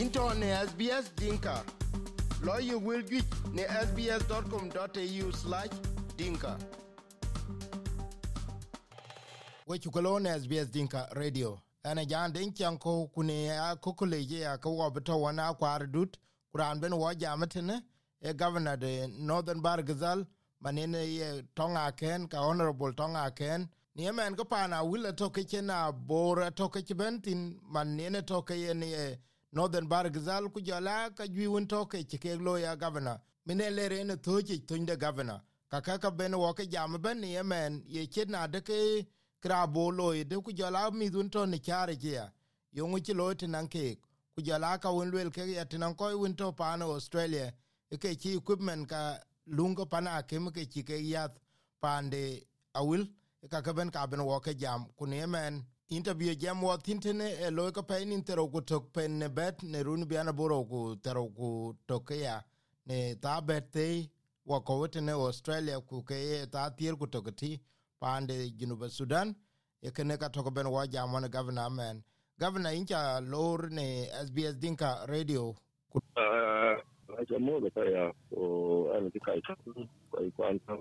into ne SBS Dinka. Lawyer will get ne sbs.com.au slash dinka. Wechukalo ne SBS Dinka Radio. Ana jan den chanko kune ya kokole je ya ko wabato wana kwar dut kuran ben wo jamatene e governor de Northern Bar Gazal manene ye tonga ken ka honorable tonga ken ni men ko pana wila to ke chena bora to ke bentin manene to ke ye Northern Bar Gazal ku jala ka jwi won to ke ke ya governor. Mine lere ne to ke tunde governor ka ben wo ke jam ben ni men ye chena de ke krabo lo de ku jala mi dun to ni chare ya yo lo tin an ke ku jala ka won wel ke ya tin ko won to pa Australia. Ke chi equipment ka lungo pana ke ke chi ke pande awil. Ka ka ben ka ben wo ke jam. Ku ne men interview jam wo tintene e lo ko pe nin tero ku tok pen ne bet ne run biana boro ku tero ku tok ya. Ne ta bet te wo ko ne australia ku ke ta tier ku tok ti pande junuba sudan. E kene ka tok ben wo jam wo governor man. Governor incha lor ne sbs dinka radio acha moja kaya o ana ti kai ko i kwan ta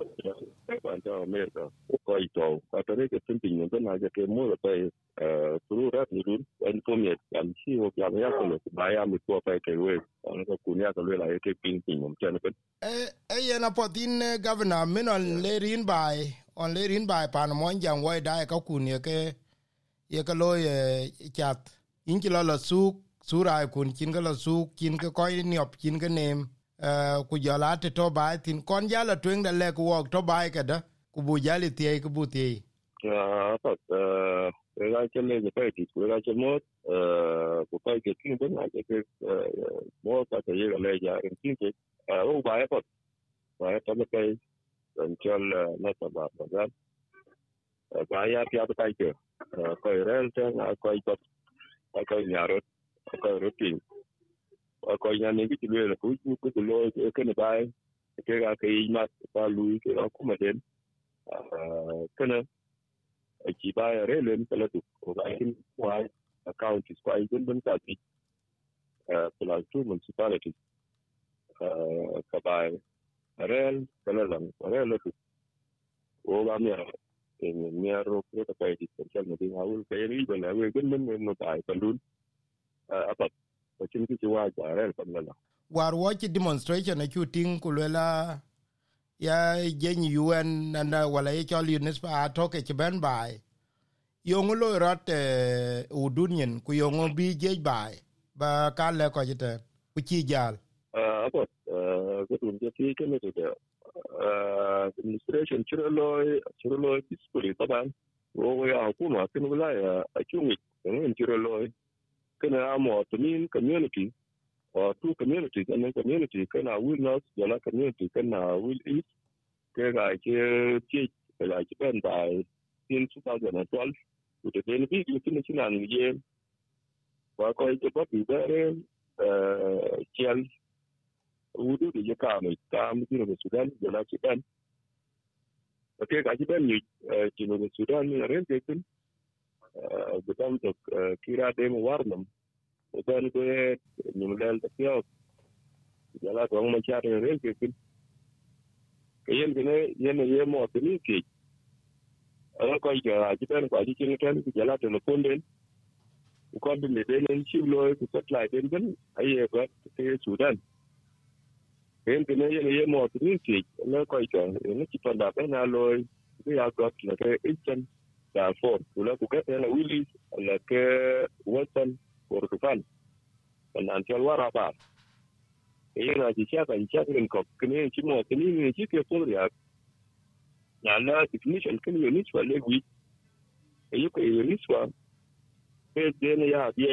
kwan ta america ko i to ka tare ke tin pin no na ja ke moja kaya turu rat ni dun en ko mi am si o ya ya ko le ba ya mi ko pa ke we on ko kun ya ko le la ke pin pin mo chen ko e e ye na potin governor min on le rin bai, on le rin bai, pan mo jang wai dai ka kun ye ke ye ka lo ye chat in ki lo la suk surai kun kin ga la su kin ga ko ni op kin ga nem eh, ku jala te to bai tin. Kon jala twen da le ku wok, to bai ka da. Ku bu jali tie ku bu tie ya pa eh ga che le pe ti ku ga che mo eh ku pa ke kin ben na ke eh, mo pa te ye ga le ja en kin ke eh, o ba ya pa ba ya ta me pe, en chal na ta ba ba ga ba ya pya ta ke. Ko rel te, na ko i ko ko nyarot ko rutin ko nya ne ki le ko ku ku lo ke ne bai ke ga ke i ma pa lu ke ko ma den kana a ki ba ya re len kala tu ko ga kin wa account is quite good ban ka ti plus two municipality ka ba rel kala lang rel tu o ga mi en mi ro ko ta pa ti kan ne ha ul ke ni ba na we gun men no ta pa lun apat wacin kici wa jare kamala war wachi demonstration na chuting kulela ya jenyi UN na wala ye chol UNESPA atoke chiben bai. Yongo lo rat udunyen ku yongo bi jej bai. Ba kale ko jite ku chi jal. Apat ko tun je ti kene de administration chiro loy chiro loy peacefully taban. Wo ya hukuma kin wilaya a chungi ngin chiro loy kana am Ottoman community or two communities and then community kana will not yana community kana will east kega ke ke la ke ben by in 2012 with the benefit you can see an ye wa ko eh, ke pa bi dare eh chel wudu de yaka me tam ti no sudan de la ke ben ke ga ke ben ni eh, ti no sudan ren ke tin eh betam eh, to kira dem warnam. وكان كوي نملال تكيو جلا تو ما شار ريل كيكن كيل كنا ين يمو تني كي أنا كوي جا جبان كوي جين كان جلا تلفون دين وكان بين دين شيء لو كسات دين كن أيه بس في السودان كيل كنا ين يمو تني كي أنا كوي جا أنا كيفان دابين ألوي كي أقعد لكي إنسان Darfur, kula ku ke na Willis, la ke Western Kordofan, dan antial waraba. Iya na ji cha kan cha kan ko kini chi mo kini ni chi ke pol ya. Na la definition kini yo ni chwa le wi. Iyo ke yo ni chwa. Ke de ne ya bi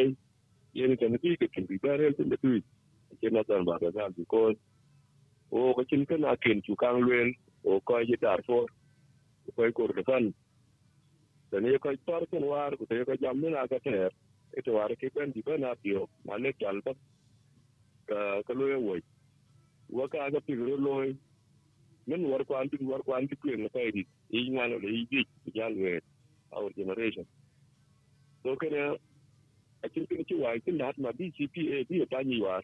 ye ni kan bi ke kin bi bare tin da tu. Ke na tan ba ga because o ko chin kan aken chu kang luen o ko ye Darfur. Ko Kordofan dan ye ko tor ken war ko te ko jam na ka ter e to war ke ben di ben apio ma le ka ka lo wo waka aga pigro pi men war ko anti war ko anti ko na pa di yi ngano le yi ji jal we our generation. So kana a kin kin ci wai kin dat ma BCPA bi ta ni wa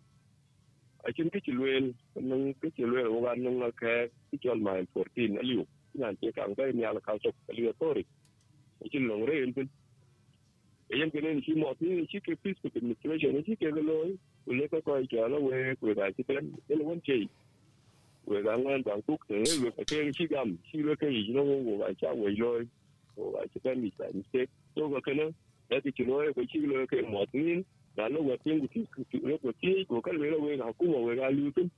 a kin kin ci luen nan kin ci luen wa nan la ka ci jol ma 14 aliu nan ke kang ba ni ala ka chok aliu tori kin long re en pin e yan ke ne chi mo ti chi ke peace administration chi ke lo u le ko ko ja lo we ku da chi pen le won che we ga ngan bang kuk te we ka ke chi gam chi le ke yi no wo ga cha we lo o ga chi pen mi sa mi se to ga ke ya ti chi lo ko chi lo ke mo tin da lo wa tin ku ti lo ko ti ko ka le lo we ga ku mo we ga lu tin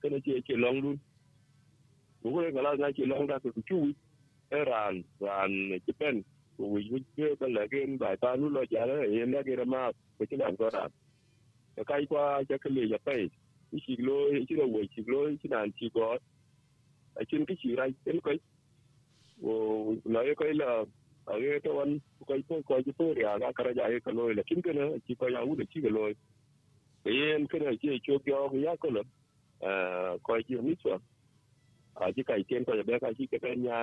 ke ne chi chi long lu wo ga la ga chi long da ku chu ran ran chi pen ra ra pe chi lo chi lo we chi lo chi dan chi ko a chin cái chi rai ten ko o na ye ko la a ye to wan ko ko ko ji to ya ga kara ja ye ka lo la kin ke na chi ko ya u de chi ke lo e en ke na chi cho kyo ya ko lo a ko chi mi so a ji kai ten ko ya be ka chi ke ben ya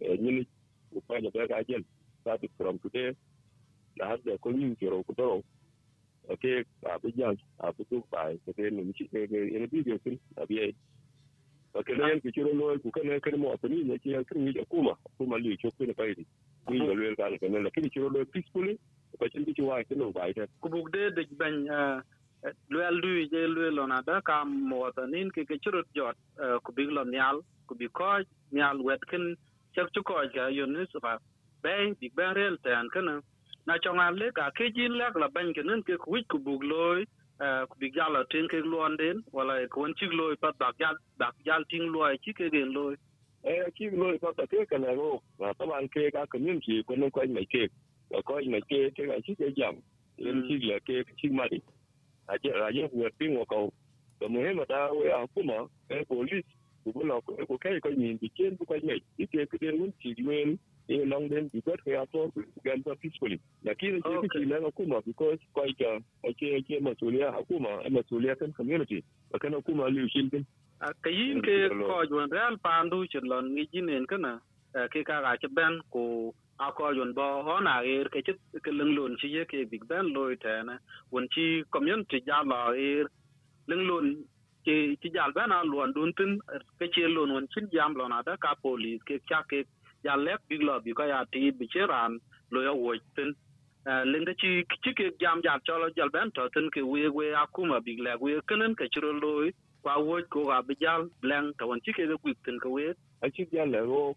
e ni ni ko pa ya be ka jen started from today. La har da ko ni ke ro ko to okay a bi jan a bi tu bai ke te ni chi ke ke ni bi ke tin a bi okay na yan ke chiro lo ku kana kana mo to ni ne ke kan ni kuma kuma li cho ku ne bai ni ni lo le ka ke ne la ke chiro lo peacefully ko chin ki wa ke no bai ta ku buk de de, ben uh, luel du je luel ona da, kam, mo tanin ke ke chiro jot uh, ku big lo, nyal ku bi ko, nyal wetkin chak chu ko ga yunus ba bay big ben rel tan kana na chong an le ka ke jin lak la ban ke nin ke ku ku buk loy ku big jala tin ke luon den wala ko won chig loy pat bak jal bak jal ting loy chi ke gen loy eh chi lo ko ta ke kana ro na ta ban ke ka community ko no ko mai ke ko mai ke ke ga chi ke jam en chi le ke chi di a je a je ku pin ko ko mo he ma ta we a ku ma e police ku lo ko ke ko ni di ku ko mai di ke ke den chi luen e long den di got ke a to gan pa peacefully lakini chi ke chi le ku ma because ko ka a che che masulia hukuma masulia kan community kana kuma liu shin din ka yin ke ko jwan real pandu chin lon ngi jinen kana ke ka ga ben ko a ko jwan bo hona er ke chit ke leng lon chi ye ke big ben loy ta na won chi community ja la er leng lon ci ci jal bena luon dun tin, ke che lon won chin jam lon ada ka police, ke cha ke ya lek big lo bi ka ya ti bi che ran, lo ya wo tin. Eh, leng chi chi ke jam jam cho lo jal ben to tin ke we we akuma big le, we kenen ke chiro lo kwa wo ko ga bi jal leng to won chi ke ga kwit tin ke we. A chi jal le ro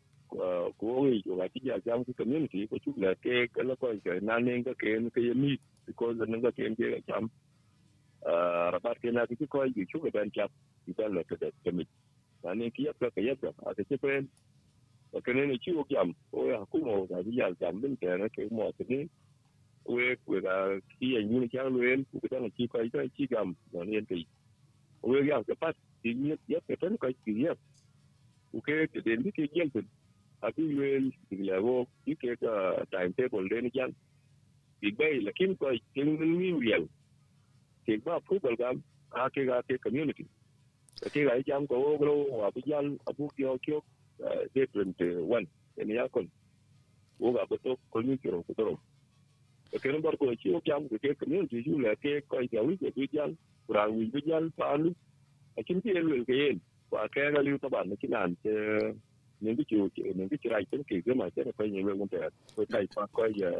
ko ngi ko ga chi jal jam ki community ko chu le ke ko ko ke na ne ga ke ne ke mi, because ne ga ke ke jam rabat ke na ki ko yi chu ga ben jap ki ben le ke ke mi na ne ki ya ka ya ka a ke pen ko ke ne chi wo jam. O ya ku mo ga ji ya jam bin ta na ke mo ke ni. We ku ga ki ya ni ni lo en ku ga na chi ko ai chi gam. No ne ti we ga ka pat ti ni ya ke pen ka ki ya ku ke ke den ki ke yen tin a ti luen ki la go ki ke ka time table den jan ti bai la kin ko ti ni ni riel ti ba pu bal gam a cái ga ke community ke ga jam ko wo lo wa bi jan a bu ki o ki different one ni ya kon wo ga ko to community ni ki ro ko to ke no bar ko chi o jam ke community ju la ke ko ya wi ke bi jan ra wi bi jan pa lu a chin ti cái, ke yen cái ke ga lu ta ban ki nan nên cái chiều nên cái chiều này tính kỳ cái mà, chắc là coi nhiều người cũng coi thầy qua coi giờ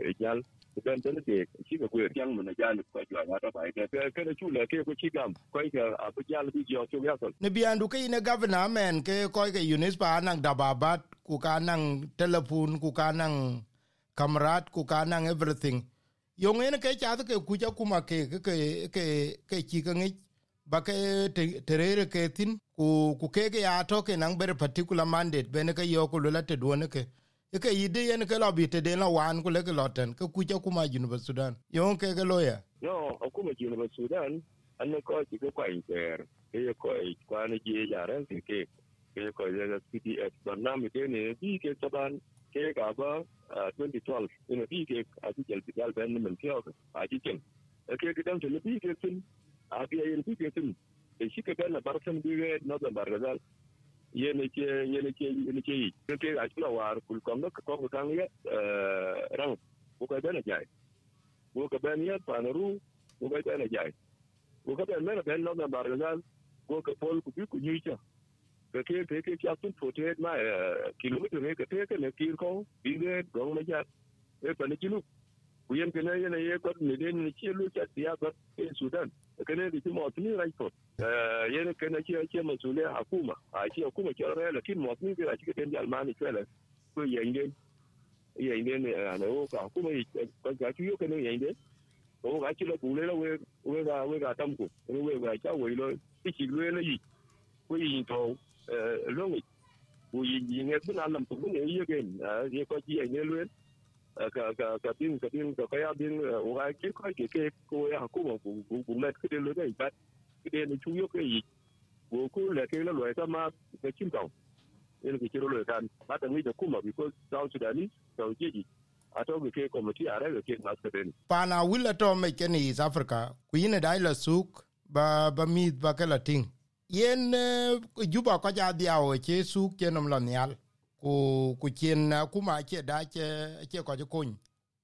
ejal cái đến cái chỉ là quyền chăng mình là được coi chuyện đó phải cái cái cái chú là cái à, cái chỉ cầm coi cái à bây giờ bây giờ cho biết rồi ne biandu ke ine governor men ke cái ke unis pa nang dababat ku ka nang telephone ku ka nang kamrat ku ka nang everything. Yo ngene ke cha ke ku ja kuma ke ke ke ke chi ke ngi ba ke terere ke tin ku ku ke ke ya to ke nang ber particular mandate ben ke yo ku la te do ne ke. Ke yide yen ke lo bi te den la wan ku le ke loten ke ku ja kuma junu ba sudan. Yo ke ke loya no akuma junu ba sudan an ko ti ke kwa inter ke ko kwa ne je ya ran ke ke ko ya pdf ban nam ke ne bi ke taban ke ga ba 2012 ina bi ke a ti jel bigal ben men tiyo a ti ken ke ke dan te bi ke tin a bi yen bi ke tin e shi ke ben bar san bi ke no da bar gazal yene ke yene ke yene ke yi ke ke a kula war kul kom no ko ko kan ye ran ko ka ben jai go ka ben ya pa na ru go ba ta na jai go ka ben mena ben no na bar ga go ka pol ku bi ku nyi cha ka ke ke ke cha tun fote ma kilometer ne ka te ka ne kir ko bi ge go na ja e pa ne kilu ku yen ke na ye na ye ko ne den ni chi lu cha ya ko e sudan ka ne di mo tni rai ko yen ke na chi chi ma su le hakuma. A chi hakuma chi ra la kin mo tni ga chi ke den almani chwele. Ko yen den yen den na o ka hakuma ka ga chi yo ke ne yen den o ga chi la ku le la we we ga we ga tam ku we ga cha we lo ti chi le yi. Ko yi to lo ngi. Ku yi nge bu na lam tu ne yi ge ye ko chi yen le ka ka ka tin ka tin ka ya tin o ki ko ke ke ko ya hakuma ku ku met ke le ga ba ke ne chu yo ke yi wo ku le ke le lo ta ma ke chim tong ene ke chiro lo kan ba ta ngi da kuma because south sudanese so ji ato ke ke komiti are ke ke mas ke pana wila to me ke ni South Africa. Ku ine dai la suk, ba ba mi ba ke la ting. Yen ờ, juba ko ja dia o che suk ke nom la nyal ku ku chin na kuma che da che che ko ko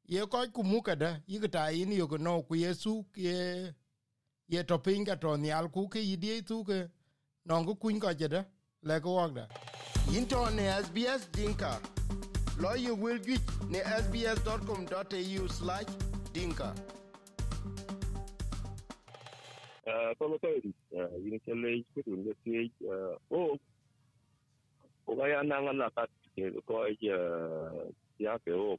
ye ko ku mu ka da yi ta yi ni ko no ku yesu ye ye to pin ka to ni al ku ke yi di tu ke no ku kun ka je da le ko wa da. Yin to ne sbs dinka. Lo yu will gi ne sbs.com.au/dinka Uh, Pamakai, uh, you know, challenge, put in the stage, uh, oh, o o ga ya na ngala ke ko je ya ke o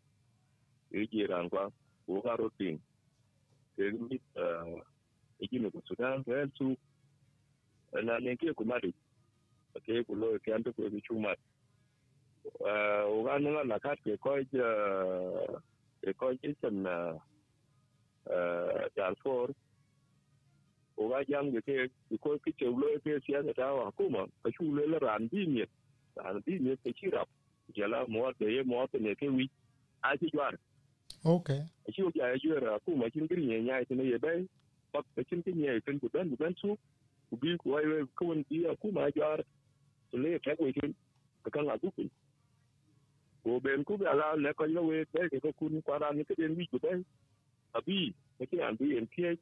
yi ji ran kwa o ga ro tin ke mi e ji me ko sudan ke su na ne ke ku mari ke ku lo ke ando ko bi chuma o ga na ka ke ko je ke ko je sen na Darfur o ga jam ke ke ko ki che lo ke sia ta wa kuma ka chu le ran bi ran bi mi ke chi rap je la mo de ye mo te ne ke wi a chi jwar okay a chi ja ye ra kuma chin gri ye nya te ne ye bai pa ka chin ke nye ken ku ben ben su ku bi ku ai we ku n bi a kuma jwar le ke ku chin ka kan a ku ku ko ben ku ba la le ko yo we be ke ko kun kwa ran ke den wi ku bai abi ke an bi en ke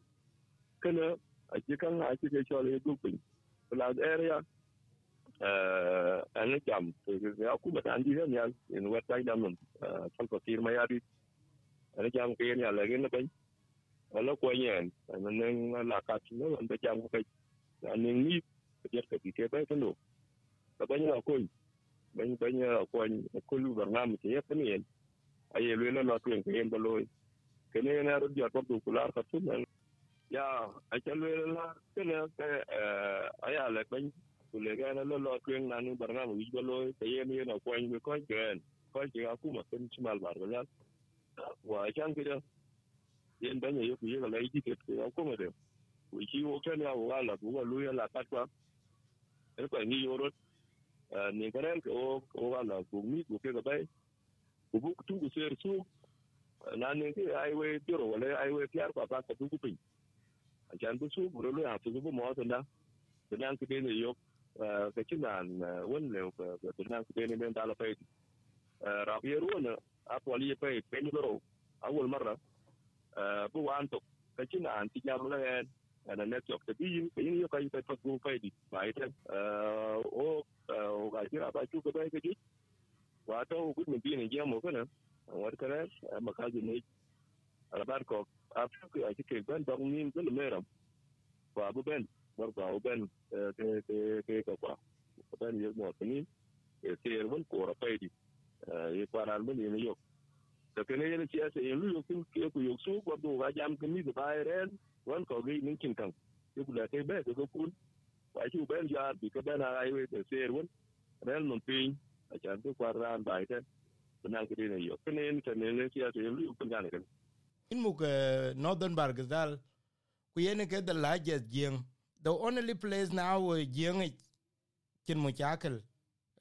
kana a a plus area a bi a bai wala ko yen na nan la ka tin na da jam cái kai na nan cái ya ka bi ke bai kando da ban ya ko ban ban ya ko ko cái ba ngam ke ya kan yen cái lu na na cái ke yen baloy kene na ro cái to kula ka tun ya a cha cái la cái ke aya le ben le ga na lo lo kwen na nu barna mu wi balo ke ye mi na kwen mi ko gen ko ji ga ku ma ken chi mal bar ga wa chan ke da yen ben ye ku ye ga lai ji ke ku ko ma de ku chi wo ken ya wa la ku ga lu ya la ka kwa e ko ni yo ro ni ga ren ko ko ga la ku mi ku ke ga bai ku bu tu ku ser su na ne ke ai we tiro wala ai we piar kwa ba ka tu ku pin chan bu su buru lu ha tu bu mo tanda tanda ku de ne yo ka chi nan won le ka tanda ku de ne men dala pe ra bi ru na a po li pe pe ni ro a wol marra bu wan to ka chi nan ti jam la en ana ne tok te bi ke ni yo ka yi pe to bu pe di ba ite o o ga ji ba chu ka ba ke ji wa to ku mi bi ne jam mo kana wa ka ra ma ka ji ne alabar ko after I think ben dong nin ko meram wa bu ben war ba u ben ke ke ke ko kwa ben yo mo tini e te won ko ra pe di e kwa ran ben ni yo to ke ne ne ci ase e lu yo kin ke ku yo su ko do ga jam kin ni ba ren wan ko gi nin kin kan ke ku la ke be ko kun wa ci ben ja bi ko ben ai we te ser won ren non pin a chan ko kwa ran ba ite nan ke ne yo ke ne ne ne ci ase e lu yo kin ga ne in muk uh, northern bargazal ku yene ke the largest jeng the only place now uh, we jeng chin mu chakel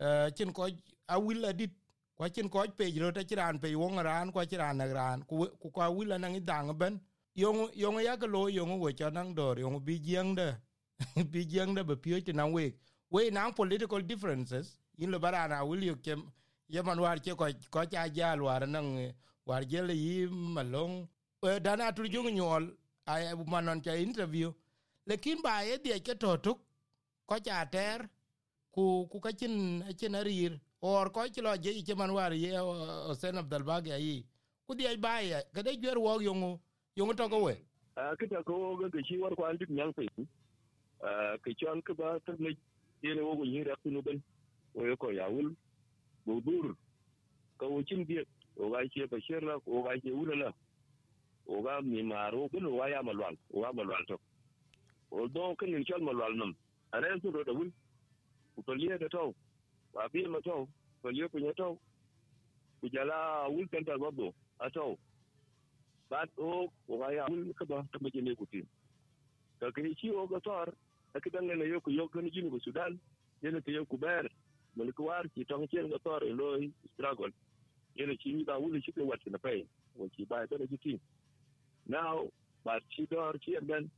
uh, chin ko a will adit kwa chin ko pe jro ta chiran pe wong ran, kwa chiran ran. Ku ku, kwa will na ngi dang ben. Yong yong ya ko lo, yong wo cha nang dor, yong bi jeng de. Bi jeng de be pye na we we na political differences. In lo barana will you kem, yeman war che ko ko cha jal uh, war nang war jele yi malong dana tu jung nyol ay manon cha interview lekin ba e die ke totuk ko cha ter, ku ku ka chin chin arir. Or ko ti je ke man war ye, o sen abdal bag ai ku die ba ye, ke de gwer wo yungu yungu to ko we. A, ke kita ko ga chi war kwan dik nyang pe a, ke chon ke ba ter ne, ye ne wo yin ra kunu ben. O yo ko yawul bu dur. Ka wo chin die o ga che ba sher la o ga che ulala o ga mi maro ko o ga ya malwal o ga malwal to o do kan ni chal malwal nam. Are su ro da wul ku to wa bi ma to to liye ku nya to ku jala wul kan ta godo a ba o ko ga ya wul ka ba ta ma ne ku ti ka ke chi o ga tor ak kidan ne yo ku yo kan jini ku sudan yana ke yo ku ber mun ku war ki tong chen ga tor lo struggle. Yana ci da wuli chi ke wat na pai won chi ba ta da ti now ba chi dor chi ben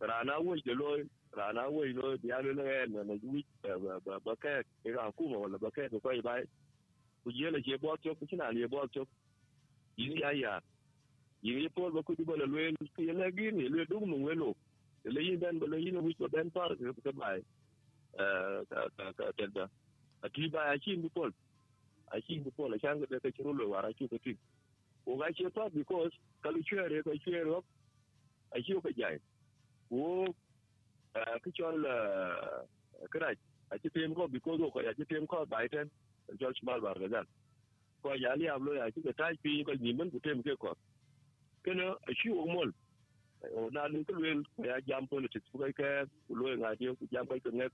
rana woi da lo rana woi lo ya lo ne na na wi ba ba ka ke ga ku ma wala ba ka ko bai bai ku je la je bo to ku ci le bo to yi ya ya yi po ba ku di ba lo ku ye la gi ni le du mu welo le yi ben ba le yin wi ko ben par ka bai eh ka ka ka tenda ati ba ya chi mi pol a shi bu pola shan da ka ciro lo wara ko ti o ga che pa because kalu chere ko chere ro a shi ko jai o ka chol kra a ci tem ko because ko ya ci tem ko bai ten George Mal bar ga dan ko ya li amlo ya ci tai pi ko ni men ku tem ke ko kana a shi o mol o na lu ko wel ya jam politics ko ka lo nga je ku jam ko nget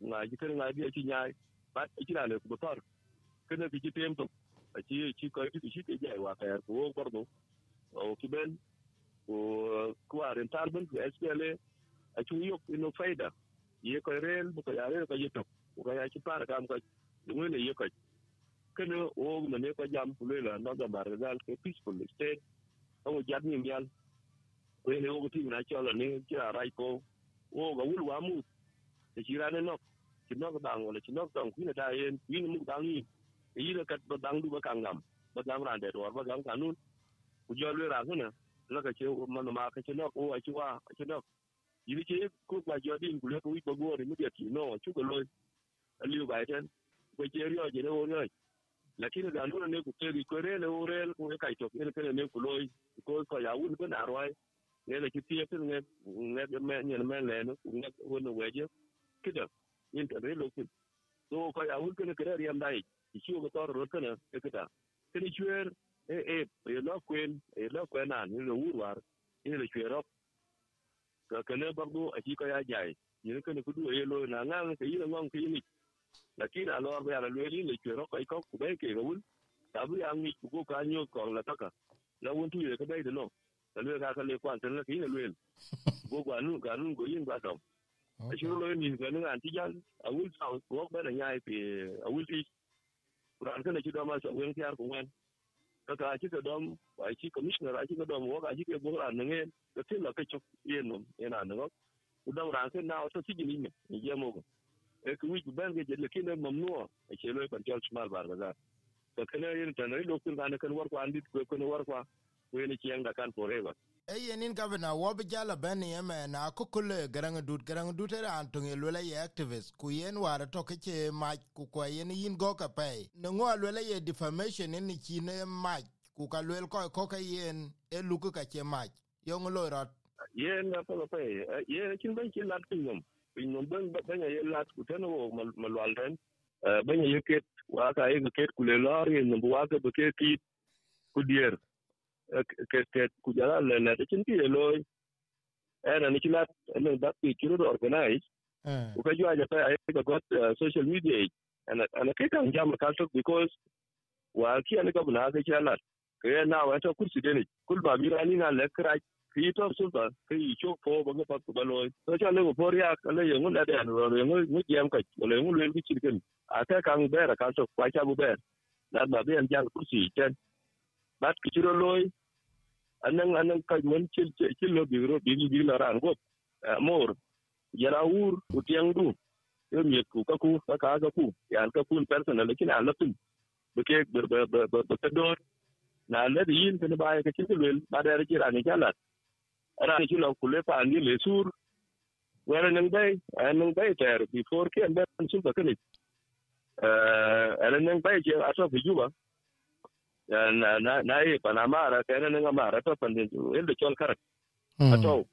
nga ji kan nga bi ci nyaai ba ci na le ku tor kana bi tem to a ci ci ko ti ci te jai wa ka ko gordo o ki ben o ko aren tarben ko SPLA a ci yok ino faida. Ye ko rel bu ko yare ko yeto ko ya ci par kam ko ngwe ne ye ko kene o na ne ko jam ku le la, no da bar dal ke peaceful state. O jat ni yal ko ne o ti na cho la ne ci ara ko. O ga wul wa mu. Te ci rane no ci no ga dang wala, ci no dang ku ne da yen ni mu dang ni yi da kat ba dang du ba kangam ba dang ran de do ba dang kanun ku jo le ra ko la ka ce man ma ka ce nok o a ci wa a ci nok yi ni ce ko ba jo din ku le ku ba go ni mu de ti no chu ko lo aliu ba ten ko ce rio je ne o ne lakini da nuna ne ku teri ko re le o re ku ka to ne ke ne ku loy ko ko ya un ko na roi ne le ki ti ke ne ne me ne me le no ne wo no we je kida in ta re lo ku so ko ya un ko ne ke re yam dai ci ko to ro ko ne ke ta ke ni chuer e e lo kwen e lo kwen an ni lo wur ni le chwer op ka kana bardo a ci ko ya jai ni ko ne ku du e lo na ngang ke yi ngong ke ni lakini a lo ba la lo ni le chwer ko ko ku be ke ro ta bu ya ngi ku ka nyo ko la taka la won tu ye ka dai de no. La lo ka ka le kwan tan la ki ne lo go gwa nu ga nu go yin ba dom a ci lo ni ga nu an ti jan a wul sa ko ba da nyai pe a wul ti ran kana ci doma so wen tiar ko wen ka ci ka dom wa commissioner a ka dom wa ka ke bo ran nge ka la ke chok yen no na no u dom ran se na to ci ni ne ni ye mo e ku wi ben ge le kin mamnu e che lo kan jol chmal bar ga ka kene yin tan ri dokun ne kan war ko andit ko ko war ko ko ni ci yanga kan forever e yenin gavana wo bi jala ben yeme na ko kule garang dut garang dut era antong e lwela ye activist. Ku yen wara to ke che ma ku ko yen yin go ka pe no ngo lwela ye defamation ni chine ma ku ka lwel ko ko ka yen e lu ka che ma yo ngo rat yen na ko pe ye kin ben kin lat pin nom. Pin nom ben ben ye lat ku tan wo mal wal den ben ye ket wa ka ye ket ku le lor ye no wa ka be ke ki ku dier ke ku jala le na de chin ti lo era ni chilat ne da pi churu organize ku ka jwa ja pa ai ka got social media. And and ke kan jam ka to because wa ki an ga buna ga chilat ke na wa to kursi de ni kul ba mi rani na le kra ki to su ba ke yi cho po ba ga pa ku ba lo to cha le ko ria ka le yung na de an ro yung mu jam ka le yung le ki chi ken a ka kan be ra ka to kwa cha bu be na ba be an jang kursi chen bat ki chiro loy anan anan kaj won chil chil lo bigro bigi bigi la ran go mor yara ur utiang du yo mi ku ka ku ka ka ga ku yan ka kun personal lekin alatin beke be be be be ka do na le di yin kan ba ka cin lwel ba da ri ra ni kala ra ni lo ku le pa ni le sur wera nang bay nang bay ter before ke anda sun ba kani eh ana nang bay je aso fi juba na yi pana mara kai na nga mara to pande elde chol karat mm. ato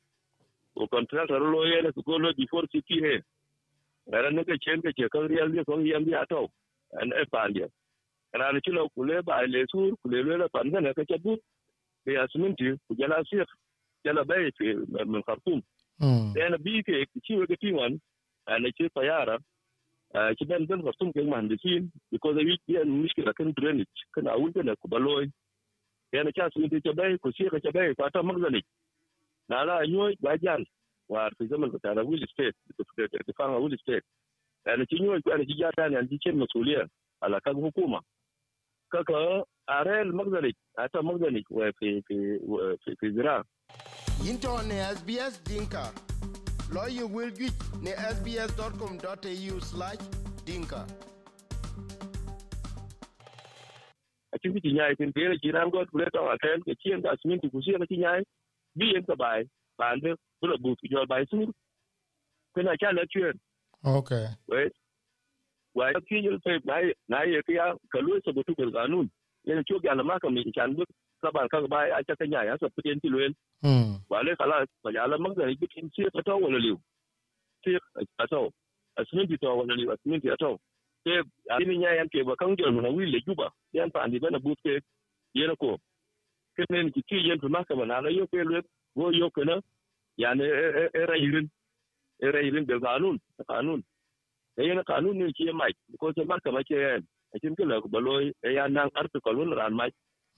o contract ro lo yele ko lo before city he. Ngara nga chen ke kan real ni kon yam ya to. An e pande kana ni chulo kule ba le sur kule le la pande na ka chabu be asminti ku jala sir jala bay fi min khartum dan mm. bi ke ci wa ga tiwan ana ci fayara ben ko tum ke man because sin because wi bien miskila kan drainage kana wulta na kubaloy yana cha sun te bay ko shi ka bay ko ta magzali na la nyo ba jan war fi zaman ta da will state da fanga will state ana ci nyoy ko ana ci jata ne an ci masuliya ala kan hukuma kaka arel magzali ata magzali wa fi fi fi zira yinto ne SBS Dinka. Lawyer will get ne sbs.com.au slash dinka. A cikin cikin yayi tin bere jiran god kule to atel ke cien da simin ku siya cikin yayi bi en ka bai ba ande bula bu ki jol bai sur. Kana cha la chuen. Okay. Wait. Wa ya ki jol pe na na ye ya ka lu so butu bil ganun. Yana cho ga ma ka mi chan bu ka ban ka bai a cha ka yayi so puten ti luen. Hmm. Wa le kala ba ya la mag da bi tin siya ka to wala liu. Siya ka to. Asimin ti to wala liu asimin ti to. ke ini nya yan ke bakang jol na wi le juba yan pa ndi bana but ke yena ko ke nen ki ki yen ma ka na la yo ke le go yo ke na yani e ra yirin e ra yirin da kanun kanun e yana kanun ne ki mai ko se ma ka ma ke yan a kin ke la ko balo e ya nan arti ko lun ran mai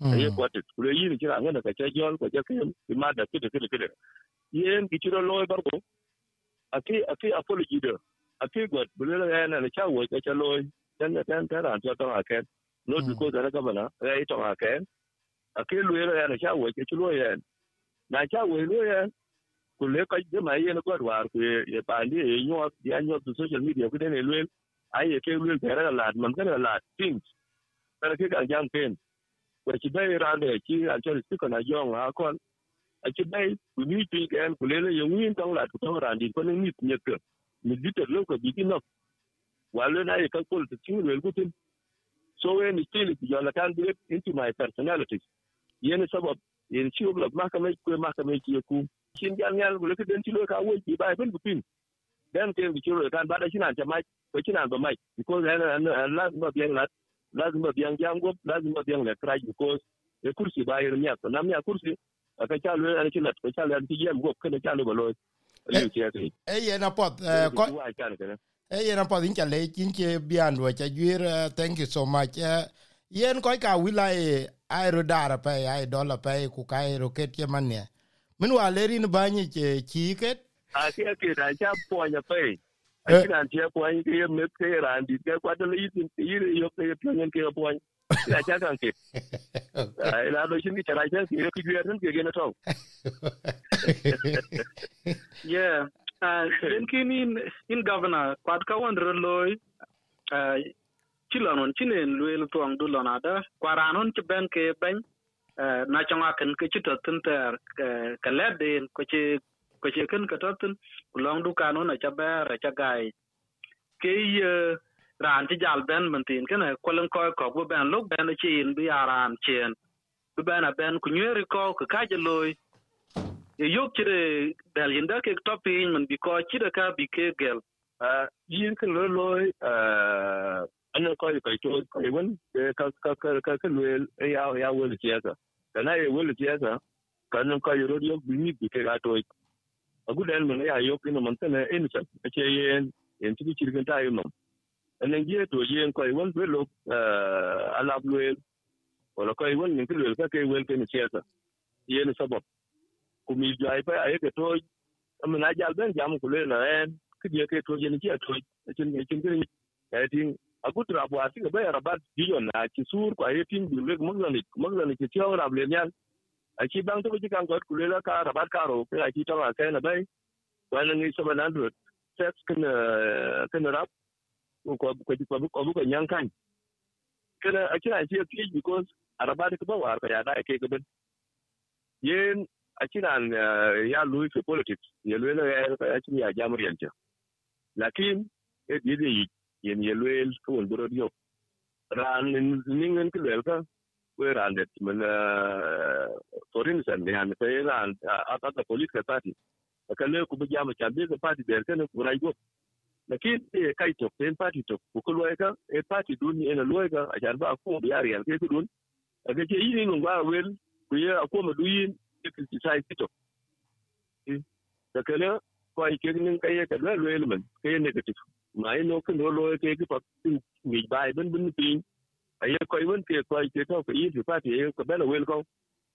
e ko te ku le yin ki ran na ka che jol ko je ke ma da ke ke ke yen ki tiro loy barko ake ake apology de. Ake gwat bulela ya na cha wo ka cha loy dan dan ta ran cha tong aken no bi ko da ka bana ya i tong aken ake luela ya na cha wo ka chulo ya. Na cha wo lo ya ku le ka je mai ye na gwat war ku ye pa ndi ye nyo ya nyo tu social media ku den luel ai ye ke luel tera la man ka la things ta ke ka jam pen we ci bay rande ci chi a cha ri ko na yong ha kon a ci bay ku ni ti ken ku lele ye win tong la to randi ran ko ni nit nye ke mi dite lo ko bigi no walo na ye ka kol tin wel gutin so we ni it still you la kan it into my personality. Yen sabab yen ci ogla maka mai ko maka mai ki ku shin jan nyal gulo ke den ci lo ka wo ki bay ben gutin den ke bi ci lo kan ba da shi nan ta mai ko ci nan ba mai because an la ma bien la lazima bien jam go lazima bien le try because e kursi ba yer nya ko. Nam nya kursi aka cha lo an ci lat ko cha lo an ci yem go ke cha lo ba lo e yen apod e yen apod in chale in che bian wa cha juir thank you so much. Yen ko ka wilai ai ro dara pe ai dola pe ku kai ro ket che mane min wa le rin ba ni che chi ket. A ke ke da cha po nya pe a kina che po ni ke me ke ran di ke kwa de yi tin yi yo ke pe nyen ke po ya cha kan ke ai la do shin ki cha cha ke ke juir tin ke ge na to yeah. Uh den kin in in governor kwat ka won loy uh chilonon chinen, luel tuang du lona da. Kwaranon ci ben ke ben uh na changa ken ke chito tin ter ka leden ko ci ko ci ken ka totin long du kanu na cha ber cha gai ke ye ran ti jal ben man tin ken ko len ko ko bu ben lu ben chi in bi aran chen bu ben a ben ku nyeri ko ka ka loy yok cire dal yinda ke topin man bi ko cire ka bi ke gel uh yin kan lo loy uh ana ko ko to ko won ka ka ka ka ka lo ya ya wo le tiasa kana ye wo le tiasa kan ko yo ro bi ni bi ke ga to agu dan man ya yok ina man tana in sa ce yen yen ti ci kan ta yi mam anan je to yen ko won be lo uh ala lo wala ko won ni ko ka ke wel ke ni tiasa yen sabab kumi jai pa ai ke to amna jal ben jam ku le na en ki je ke to je ni ke to chin chin ke ai tin aku tra bo asi ba ya rabat biyo na ki sur ko ai tin bi le mo ngani mo ngani ki a ki bang to ji kan got ku le ka rabat ka ro ke ai ti to ma ke na bai wan ni so ba na do sex kin kan rab ko ko ko ko ko ko nyang kan kana a kira ti ki because rabat da ba war ka ya da ke gaban yen a kiran ya lui fi politics. Ya lui la ya cin ya jamur yanta lakin e di di yen ya lui ko won boro dio ran ningen ki wel ka ko ran det men forin san ne han ko ran a ta police ka party ka le ku bi jama cha ka party der kan ko rai go lakin e kai to pen party to ku ko lo ka e party dun ena lo ka a jan ba ko bi ari al ke dun a ke yi ni ngwa wel ku ye ko ma du yin ke sai to da kale ko ai ke nin kai ka lo lo element ke negative ma no kan lo ke ke pa ni bai ben ben pin ai ko ai won ke ko ai ke to ko yi fi party e ko bela wel ko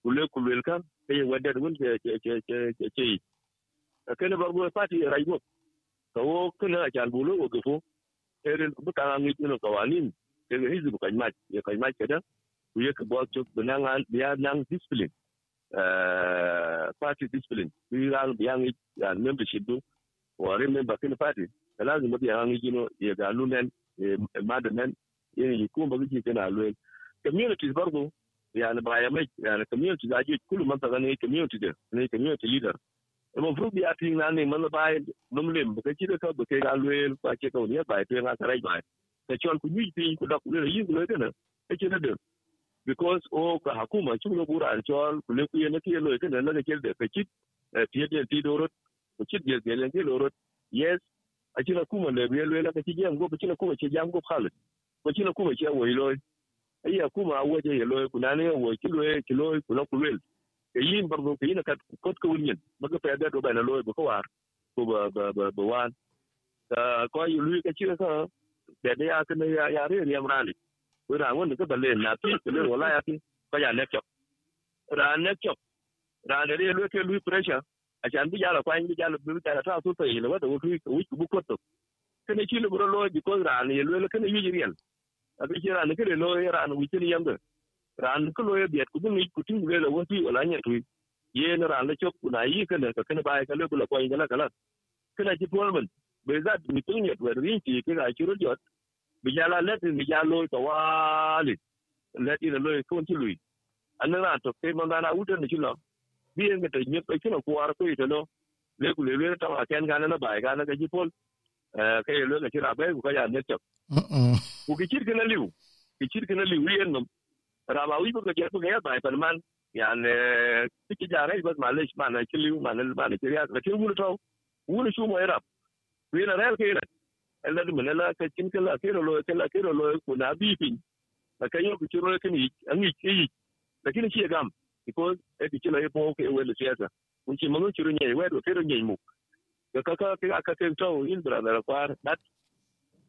ku le ku wel ka ke ye wadda won ke ke ke ke ke yi da kale ba go party rai go ko kana a jan bulo ko gafo erin ku ta ngi no kawanin ke ga hizu kan mat ya kan mat kada ku ye ka bo to bananga biya nang discipline. Uh party discipline. Bi ran biya ngi, ya membership do wa re member kin party lazim bi ya ngi no ya ga lunen madanen yin yi ko ba ji kana luen communities bargo ya na ba ya mai ya na community da ji kullu man ta ne community da ne community leader. Mo fru bi ati na ne man ba num lem ba ci da ka ba ke ga luel ba ke ka ne ba te nga sarai ba ta chon ku ni ti ku da ku ne yi ku ne kana e ce na da because o ka hakuma ci no bura an chol ku le ku ye na ke lo ke na? Na ke da ka ci ti de ti do rot ku ci de de le ke lo rot yes a ci na kuma le le le ka ci jam go ba ci na kuma ci jam go khalit ko ci na kuma ci wo lo ai kuma waje ye lo ku na ne wo ki lo ki lo ku lo ku le ke yin bardo ke yin ka kot ko wunyen maga pe da do ba na lo ba ko war ko ba ba ba ba wan ta ko yu lui ka ci ka da da ya kana ya ya re ya mrani ko ra won ka balle na ti ko le wala ya ti ka ya ne chop ra ne chop ra da re lu ke lui pressure. A jan bi ya la kwa bi ya la bi ta ta so to yi le wa da wo ku ku bu ko to kana ci lu bro loi bi ko ra ne lu le kana yi riyan a abi ci ra ne ke lo ra ne wi ci ni ran ko lo biet ku ngi ku tin le wo ti wala nya tu ye ne ran le chok na yi kana ka kana ba ka le ku la ko ngala kala kana ji polman be za mi tin yet wa ri ti ke ga chi ro jot. Bi ya la let mi ya lo to wa li let ina lo ko ti lui. An na to ke man na u ni chi lo bi en ga te nyet ko chi no ku ar ko ite lo. Le ku le le ta ma ken ga na ba ga na ga ji pol ke le ga chi ra be ku ka ya net chop ku ki chi kana liu ki chi kana liu yen no rama wi ko ke ko ya bai pan man yan tiki jare ba malish man na kili man man ke ya ka tin to wulu shu mo era wi na rel ke na ella de menela ka kin kala ke lo ke la ke lo ko na bi pin na ka yo ku ro ke ni an yi ki lakini shi gam because e ti kila yepo ke we le siasa unchi manu chiru nye we do kero nye mu ka ka ka ka ka to in bra na kwar dat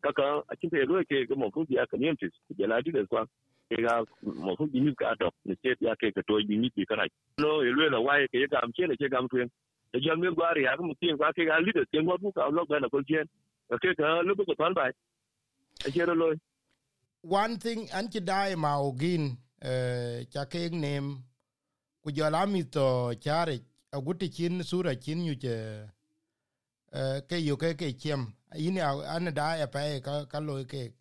kaka a kin te ro ke mo ku ya communities ke la di de kwa ga mo fu bi ka to ni state ya ke ka to bi ni bi kana no e le na wai ke ga am che le ke ga am tuen e jam mi gwari ya mu tin kwa ke ga leader ke ngo bu ka lo ga na ko ka ke ka lu ko tan bai e che lo one thing an ki dai ma ogin eh ka ke nem ku jo la mi to chare a guti chin sura chin yu che Eh, ke yu ke ke chem ini an da ya pa ka ka lo ke.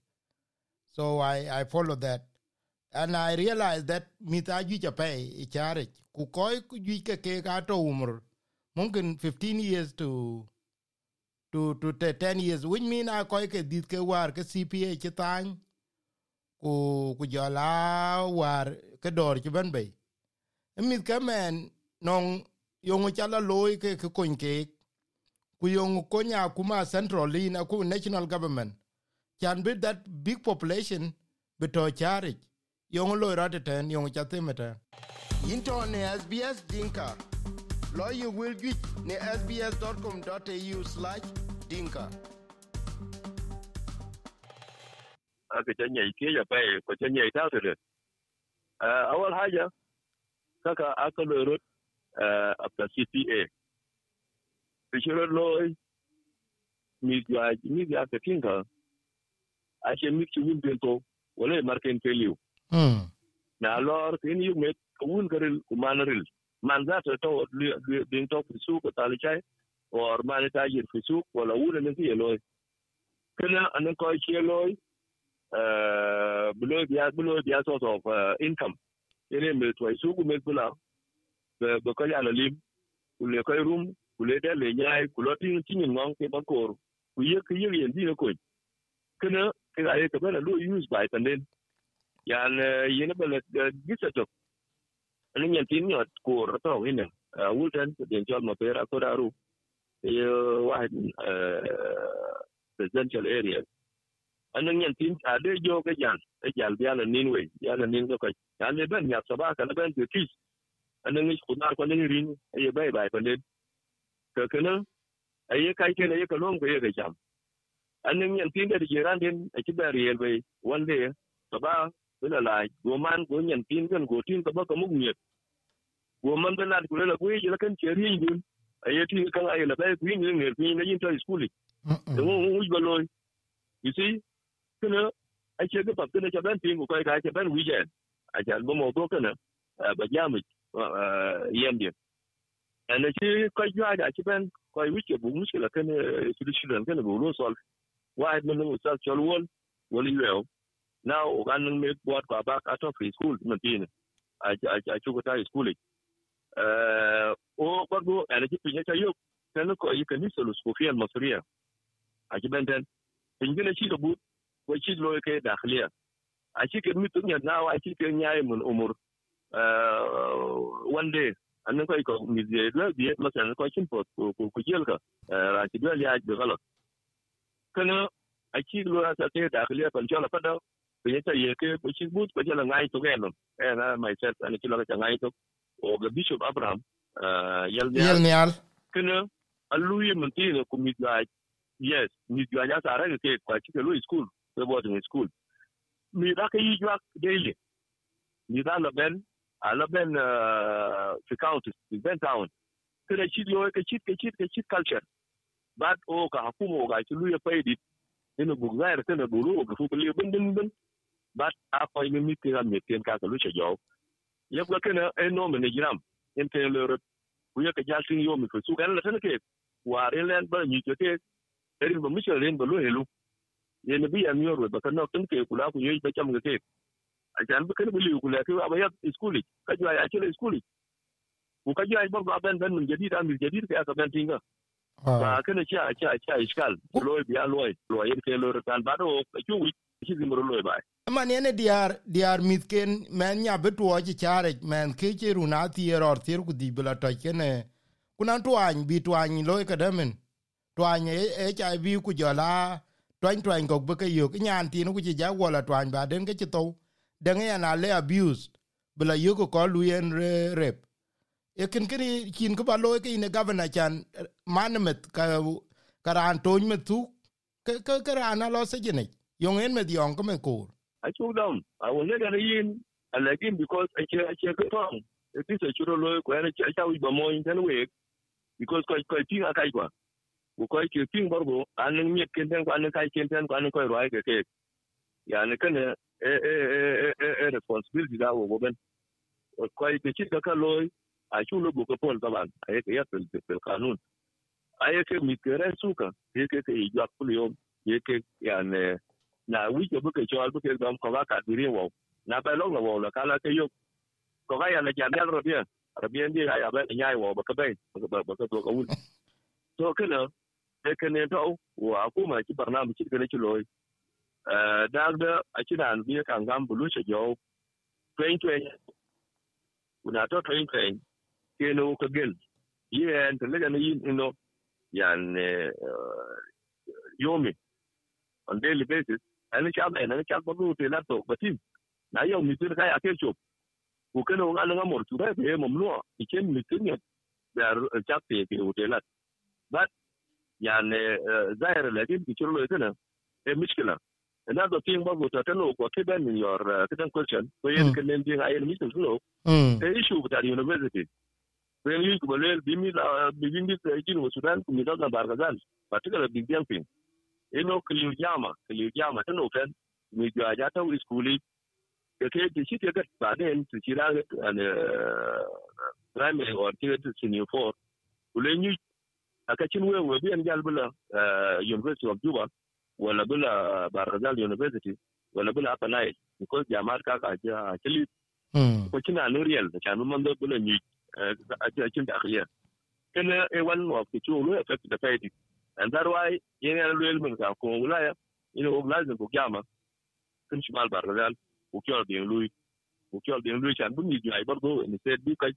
So i i follow that. And I realize that mita ju cha pay chare ku koy ku ke ke ka to umur. Mungkin 15 years to to to 10 years. Which mean a koy ke dit ke war ke CPA ke tan ku ku jala war ke dor ke ban bay mit ke men non yong chala loy ke ke kon ke ku yong konya kuma central in ku national government. Can be that big population beto charity yong lo rate ten yong chatemeta into ne sbs dinka. Lo you will get ne sbs.com.au slash dinka. Aka canya ke ya pai ko canya ita to de awal haja kaka aka lo rot after CPA bishiro lo mi ya mi ya ka tinka a ce miki wun bento wala marken peliu mm na lor kin yu met kun garil kumanaril man za ta to din to fisu ko tali chai or man ta yir fisu wala wula ne ki loy kana anan ko ki loy uh below the below the source of uh, income. Ene me to su ku me bula be ko ya la lim. Ku le ko rum ku le de le nyai ku lo tin tin ngong ke ba kor ku ye ke ye yen di ko kana ke ga ye ke ba lo use by panen yan yene ba le gisa to ani eh, nyen tin nyot kor to ine wulten den jol ma pera ko daru ye wahid residential area. Anan yan tin a de jo ke jan e jal bia la nin we ya la nin ko ya le ben, ya saba ka ben ti kis. Anan ni khudar ko ni rin e ye bai bai ko ne ke kana aye kai ke ne ye ka long ko ye ke jam anan yan tin de jiran din a ki bar ye we one day saba bila la go man go yan tin kan go tin ka ba ka mu nyet go man da na ku la ku ye la kan che rin din aye tin kan aye la bay ku ni ne ni na yin ta school da mu mu ba loy you see? Kana a ce ga fafta na caban tin ko ka ce ban wijen a ce albo mo to kana ba jamu yam din ana ce ko ya da ce ban ko wike bu mushkila kana solution kana bu lo sol. Wide mun mu sa chol wol wol yo now ogan me bot ko ba ka to free school mun tin a a ce ko ta school eh o ko go ana ce pinya ta yo kana ko yi kanisa lo skofiyan masriya a ce ban dan pingine shi da bu ko ci lo ke dakhliya a ci ke mitu nya na wa ci ke nyaay mun umur. One day annan ko ko mi de la bi masalan ko cin pot ko ko jel ka ra ci dal ya bi galat kana a ci lo sa ke dakhliya kan jala pada ko yata ye ke ko ci but ko jala ngai to gelo eh na myself an ci lo ka ngai to o ga bishop abraham yel yel nyal kana alluye mun tine ko mi ga yes mi ga ya sa ra ke ko ci ke lo school. ko boarding school mi da ka yi jwa daily mi da la ben a la ben fi county, fi ben town. Kada ci lo ka ci ka ci ka ci culture. But o ka hukuma ga ci luya faidi ina bu zaire kana buru ga fu le bin bin bin but a ko ni mi ka mi ten ka ka lu ce jaw yeb ga kana e no me ne jiram. En te le ku ya ka jal tin yo mi ko su kan la tan ke wa re len ba ni ke ke erin ba mi ce len ba lo helu ye ne bi am yor ba kan tun ke kula ku yoy ba cham ga ke a jan ba kan bili kula ke ba ya skuli ka jwa ya chele skuli ku ka jwa ba ba ben ben mun jadid am jadid ke aka ben tinga. Ba kana cha cha cha iskal loy bi aloy loy ke lo kan ba do ku wi chi zimro loy ba man ene diar diar mitken men nya betuo ci chare men ke ci runa tier or tier ku di bla to kene kuna twany bi twany loy kadamen twany e cha bi ku jola twany twany ko be yo nyan tin ku ja wala twany ba den ke to den ya na le abused. Bila yo ko luyen re rep e kin kin kin ko balo ke ne governor chan uh, manmet ka karan ton metu ke ke karana lo se jene. Yong en med yong ko me ko i took down. I was not gonna yin and again because i che i che ko tong. It is a churo lo ko ene cha wi ba mo in ten we because ko ko tin kai kwa. Ko ko ke tin barbo anan mi ken ten ko an kai ken ten ko an ko roi ke ke. Ya ne ken e responsibility da wo ben ko ite ci ka lo a chu lo ko pol taban ay ke ya pel pel kanun. Ay ke mi ke suka. Ye ke ke ya kul yo ye ke ya ne, na wi ke bu ke cho bu ke dom ko ka diri wo na ba lo wo la kala ke yo. Ko ga ya na ja ya ro bien rabien di ya ba nyai wo ba ka bai, ba ba ka to ka wul. To kana e kene to wo akuma ci barnam ci gele ci loy dagda akiran bi kan gam buluche jo train train una to train train keno ka gel yen to lega ni no yan yomi on daily basis ani cha ba ani cha ba lu te la to batin na yo mi tin kai ake chop ku keno ngal nga mor tu ba be mamlo iken mi tin ya cha te ke hotelat but yani zahir lakin ki chirlo itena e mishkila another thing what guta ta no what kidan in your uh, kidan question So yen hmm. can nen ding ayen mitin no the issue with the university. When you go le bi mi bi bi this issue with sudan ko mi da the bargazan particular big thing eno kliu jama kliu jama ta no fen mi ja ja ta skuli school. ke ti shi ke ga bad den to chira And uh, primary or ti senior four. Ko le ni we wewe bi en jalbula uh, university of juba. Wala bila Barazal University wala bila Upper Nile because jamar ka ka ja mm ko kina no real da kanu man da bula ni a cikin da akhiya kana e one of the two lo affect the fight. And that why yana el mun ka ko wala ina organize ko jama kun shi mal bargal ko kyo de lui ko kyo de lui chan bun ni ai bardo ni said bi kai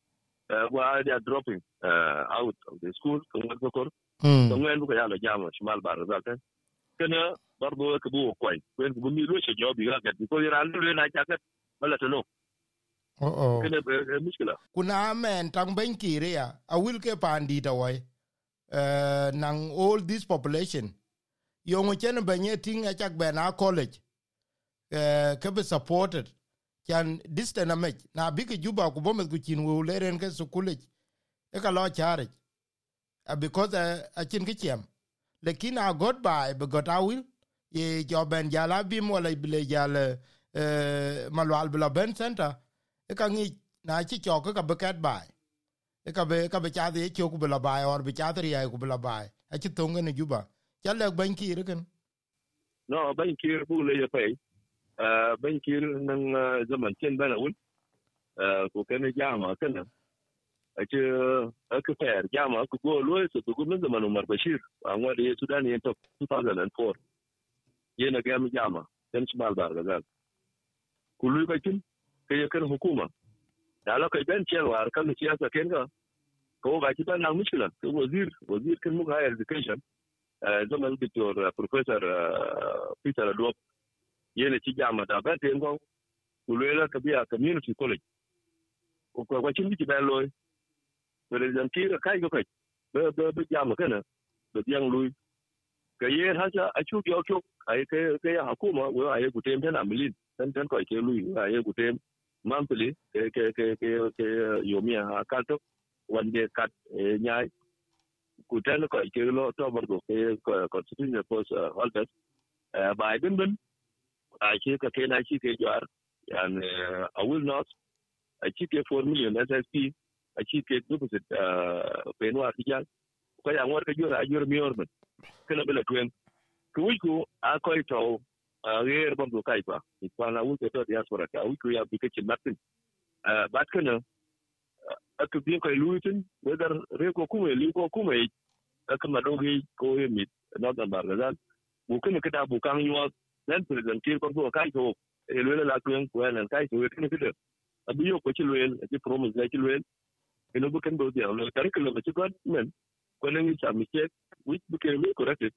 wa they are dropping uh, out of the school? Ko ko ko mm ko ko ya lo jama shi mal bargal kan kana bardo ka bu ko ko ko mi lo shi jobi ga ga ko ira lo na cha ka bala to no oh oh. Kana mushkila kuna men tang ben kire ya. A will ke pandi ta wai. Uh, nang all this population. Yongo chen benye ting a chak ben a college. Uh, ke be supported. Kan distant amech na bige juba ku bomet ku chin wo leren ke su college e ka lo chare uh, because uh, a chin ke chem lekin a got by be got a will. Ye jo ben jala mo wala bile jala uh, e, malwal bla ben center. E ka ngi na chi cho ka be kat bai e ka be ka be cha de cho ku bla bai or be cha de ya ku bla bai a chi to ngene juba cha le ben ki re ken. No ban kir bu le ye pe. E, ben ki nang e, zaman chen bana un uh, ko kana jama ken a ce aka fayar jama ku go lo su ku mun zaman Umar Bashir an wanda ya Sudan ya ta 2004 yana ga mu jama. Dan su mal bar gazal kullu bakin kai ya kan hukuma. Da alaka ben cewa harkar siyasa kenga. Ko ga ki ban na mushkila ko wazir wazir kan muka higher education. Zaman Dr. Professor Peter Adwok yana ci jama da ba ta yangon kulela ka biya community college. Ko ko wacin biki bayan loy president kira kai ga kai cái ba ba jama kana da biyan loy ka yi hasa a cu yo cu ai học kai hukuma wa ai gutem tana milin dan dan ko ke loy lui ai gutem cái ke ke ke ke ke yomiya ha ka to wande kat nyai nó ko ke lo to cái ke constitution cái cái cái bin bin a cái ka cái na shi ke cái cái cái will not. A cái ke 4 million ssp a ci ke deposit uh, penuwa tijan ko ya ngor ka jora a jora miyor men kana bela tuen ku wi ku a ko e to a ger bam do kai pa ko na wu to diaspora ka wi ku ya bi ke chin martin bat kana aka bi ko e luitin whether re ko kuma li ko kuma aka madogi ko yemit northern bargazal bu kana kada bu kan yuwa nan president kir ko kai ko e lwela la tuen ko nan e kai ko kana kada abiyo ko ko chilwel ti promise la chilwel ino bu kan do dia lo curriculum ti ko men ko nan ni chami che which became corrected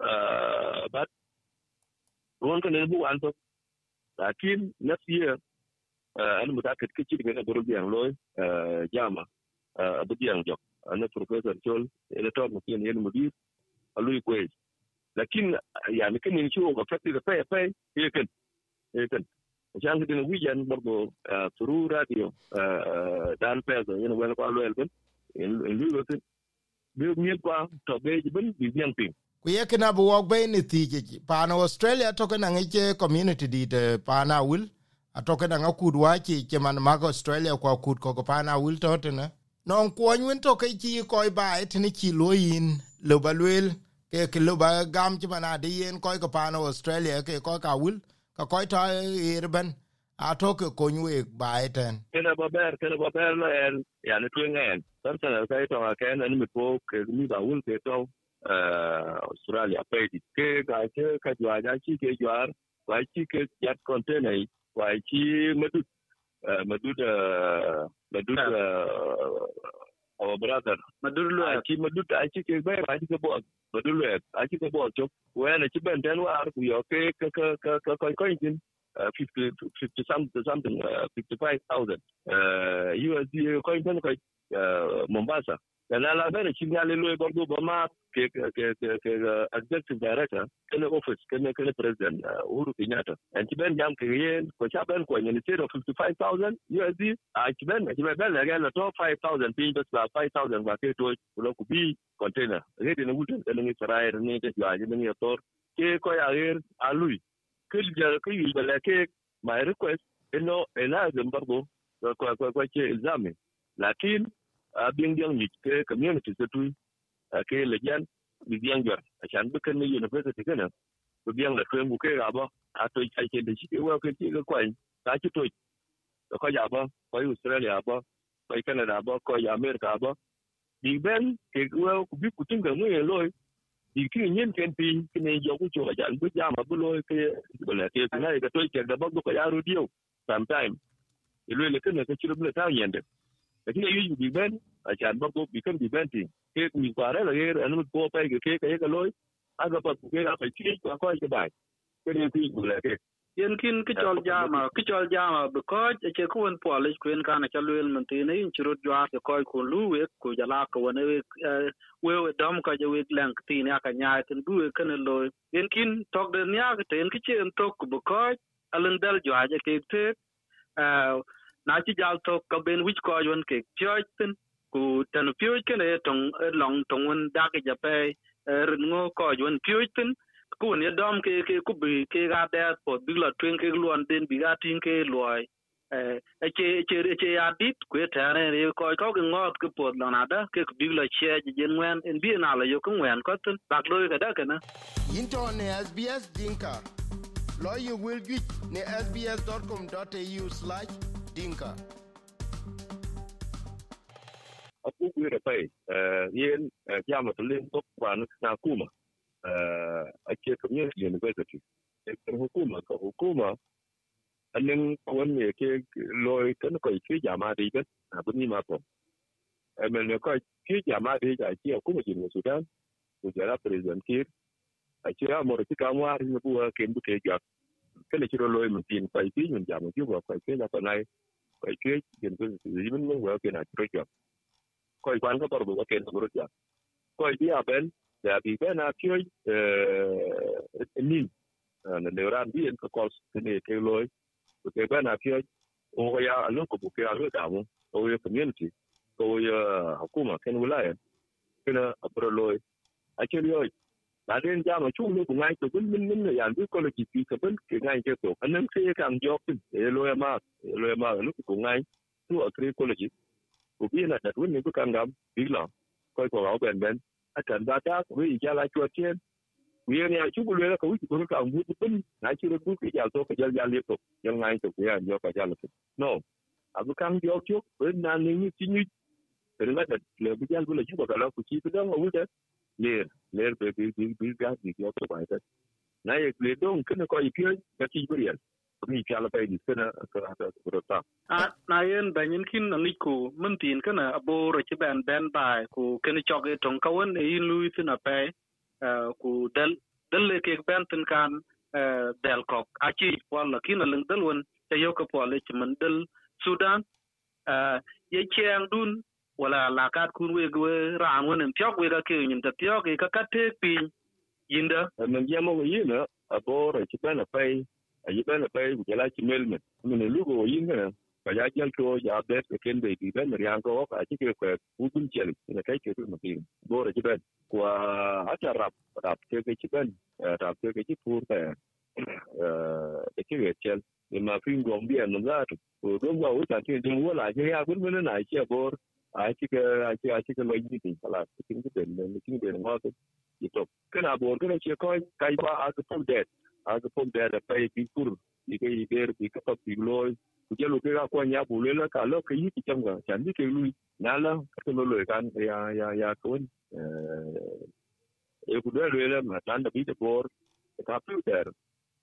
uh but won kan bu an to lakin next year an mutakat kici daga garo biyan lo jama abu biyan jok ana professor chol ina to mu kin yin mudir alui kwez lakin yani kan yin ciwo ga fatti da fai fai yakan yakan jan gidin wijan bardo turu radio dan pezo yin wel ko lo elben in lui lo tin bi mi kwa to be bin bi biyan ping ku ye kana bu wok be ni ti ji. Pa na australia to kana ngi che community di de pa na wil. A to kana nga kud wa chi che man ma australia kwa kud ko ko pa na wil to tene non ko nyun to ke chi ko ba et ni chi lo yin lo ba lwel ke ke lo ba gam chi mana de yen ko ko pa na australia ke ko ka wil ka ko ta irben a to e e ke ko nyu nywe ba ten. Kena ba ber kena ba ber la en. Yani tuen en. Tan tan ka e to ka en mi ko ke mi ba un ke to australia. Pe di ke ga ke, ka jwa ja chi ke jwa wa chi ke jat container wa chi madut madut madut our brother. Madur lo a chi madut a chi ke ba ba chi ke bo madut lo a chi ke bo chok wa na chi ben den wa ku yo ke ka ka ka ka ko ko jin 50 50 something something uh, 55000 uh USD ko ben ko Mombasa na la bere chi ngale lo bordo ba ma ke ke ke ke executive director kene office kene kene president Uhuru Kenyatta. And ben jam ke yen, ko cha ben ko ni tiro 55000 USD a chi ben chi ben la ga to 5000 pin bas ba 5000 ba ke to lo ku bi container. Rede na wutan kene ni Israel ni te ya ni tor ke ko ya ger alui kil jar ke yi bala ke my request eno ena zembargo ko ko ko ke examen lakin abin diang ni ke community se tu ke lejan bi diang jar achan be kan university kana bi diang la tuen bu ke ga ba a to ai ke de chi ke wa ke ti ga kwai ta chi to to ko ya ba ko australia ba ko canada ba ko ya america ba bi ben ke wa ku bi ku tinga mu ye loy bi ki nyen ken pi ke ne yo ku cho ja bu ja ma bu loy ke bu le ke na ke to ke da ba ko ya ru dio sometime. Ilu le ke ne ke chiru le ta yende lakini yu bi ben a chan ba ko bi kan bi ben ti ke mi kware la ge anu ko pa ke ke ke loy aga pa ke ga pa chi ko ko ke bai ke ne ti bu le ke yen kin ki chol jama ki chol jama because che ko won polish kwen kana cha luel man tin in chiro jwa ke koy ko lu we ko jala ko won we we we dom ka je we lang tin ya ka nya tin du we kan lo yen kin tok de nya ke tin ki chen tok ko because alen dal jwa je ke te na chi jal to ka ben wich ko yon ke choi tin ku tan pyoj ke ne tong long tong un da ke jape rin ngo ko yon pyo tin. Ku ne dom ke ke ku bi ke ga da po bi la twen ke luon den bi ga tin ke loy e che che che ya dit ku ta ne re ko ko ke ngot ke po la na da ke bi la che je jen wen en bi na la yo ku wen ko tin. Bak lo ka da ke na yin to ne sbs dinka lo you will get ne sbs.com.au slash dinka. Aku ku re pai yen ya ma tulen to kwa na kuma ake community university kan hukuma ka hukuma annin wanne ke loy kan ko ke jama da ga abin ni ma ko men ne ko ke jama da ga ke hukuma jin Sudan ko jara president kir a ce ya mora kika mu har ne buwa ke ndu ke ga kale kiro loy mun tin ko ke mun phải ke ko ke na ko nai ko ke jin ko zimin mun wa ke na kiro ga ko kwan ka torbo ke na mura ga ko dia bên da bi ben a pyo nin na le ran bi en ko kos cái ke loy ko ke ben a pyo o ga ya lo ko bu ke a lo da mu o ye community ko ye hukuma ken wilaya kana apro loy rồi ke loy ba den ja ma chu lo bên ngai to kun min min ya bi ko lo ki pi ka ben ke ngai ke to anan ke kan jok e lo ya ma lo ya ma lo ku ngai tu a kri ko lo ji ku bi na da won ni ku kan gam bi lo ko ko ga ben ben a kan ba ta ko yi ja la chua tien wi ne a chu ku le ka wi ku ka mu ku bin na chi ro ku ki ja to ka ja ja le to ja ngai to ya jo ka ja le no a bu kan jo chu ko na ni ni chi ni là la le bu ja cuộc le chu ka la ku chi ku dang bi bi bi ga di yo to ba ta na ye le don kin ko i pye ka ti bi riel ni cha la pe ni kana ka ta ko ta a na yen ba nyin kin na ni ku mun tin kana abo ro chi ben ben ba ku ken cho ge tong ka won e lu tin a pe ku dal dal le ke ben tin kan del kok a chi wala kin na leng dal won ta yo ka po le chi mun dal sudan ye cheng dun wala lakat kun we we ran won en pyok we ka ke nyin ta pyok e ka ka te pi yinda eh, men ya mo yi na eh, abo ro chi ben a pe a yi ben a pe ku la chi mel men. Men e lu go yin na ka ya jal to, ya be ke ken be bi ben, riang ko ka chi ke ko u kun chel na kai ke tu ma tin bo ro chi ben. Ko a cha rap rap ke ke chi ben rap ke ke chi pur ta e ke ke chel. E ma fin gom an na da ko do wa u ta tin tin wala la je ya kun men e na chi bo a chi ke a chi ke lo yi tin kala tin ke den ne tin den ma ko ito kana bo ko chi ko kai ba a ko pum det a ko pum det pa i pur i ke i ber i ka pa pi loy kuja lo kega ko nya bule la ka lo ke yi ti chang ga chan ni ke lu na la ka lo lo kan ya ya ya kon e ku de le ma tan da bi de por ka pi der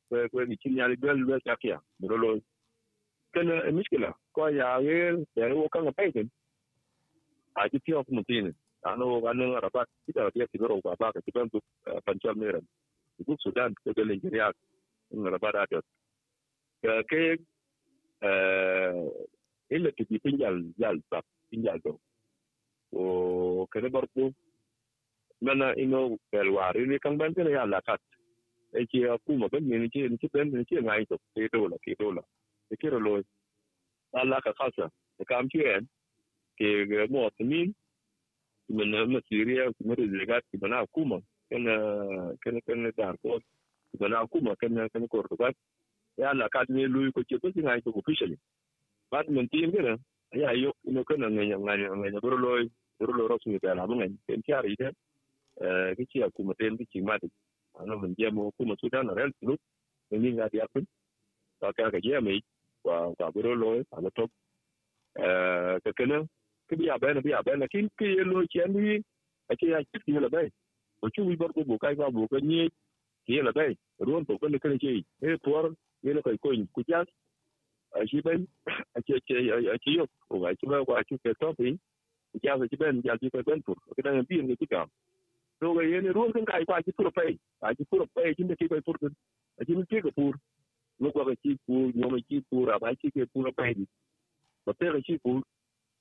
ko ko ni chin ya le le ka kya lo lo kan e miskila ko ya ge de wo ka ga pai a ji pio ku tin ano ano ra ba ki da ya ti ro ba ba ka ti ban tu pan cham ne ran ku sudan ko de le ya ra ba da ke illa ti di pinjal jal tap pinjal do o kene barku mana ino pelwari ni kang ban kene ya lakat e ki aku ma ben ni ki ni ki ben ni ki ngai to ke do la ke do la e ki ro lo ala ka khasa e kam ki en ke ge mo tnin mana ma siria kuma da zegat ki bana kuma kana kana kana dar ko bana kuma kana kana ko ya lakat ni lui ko ki to ngai to officially. Bat men tin gana ya yo ino kana nganya nganya nganya bro loy bro lo ros mi bela mo nganya ken tiari ide eh ki ci aku meten ki ci mati ano men jemo ku mo sudan rel lu ni nga di akun ta ka ga jemi kwa kwa biro loy pa to eh ka kana ke bi abe na bi abe na kin ke lo chen wi a ke ya ki la be o chu wi bor ko bu kai ba bu ko ni ke la be ruon to ko ne kan ke e por ye na kai ko ku ja a chi ben a che che a chi yo o ga chi ba kwa chu ke to pi ja ga chi ben ja chi ko ben tur ke da bi ni ti ka to ga ye ne ruon kan kai kwa chi tur pe a chi tur pe chi ne ke ko tur a chi ne ke ko tur no kwa ka chi pu no me chi pu ra ba chi ke pu pe pai ba te ka chi pu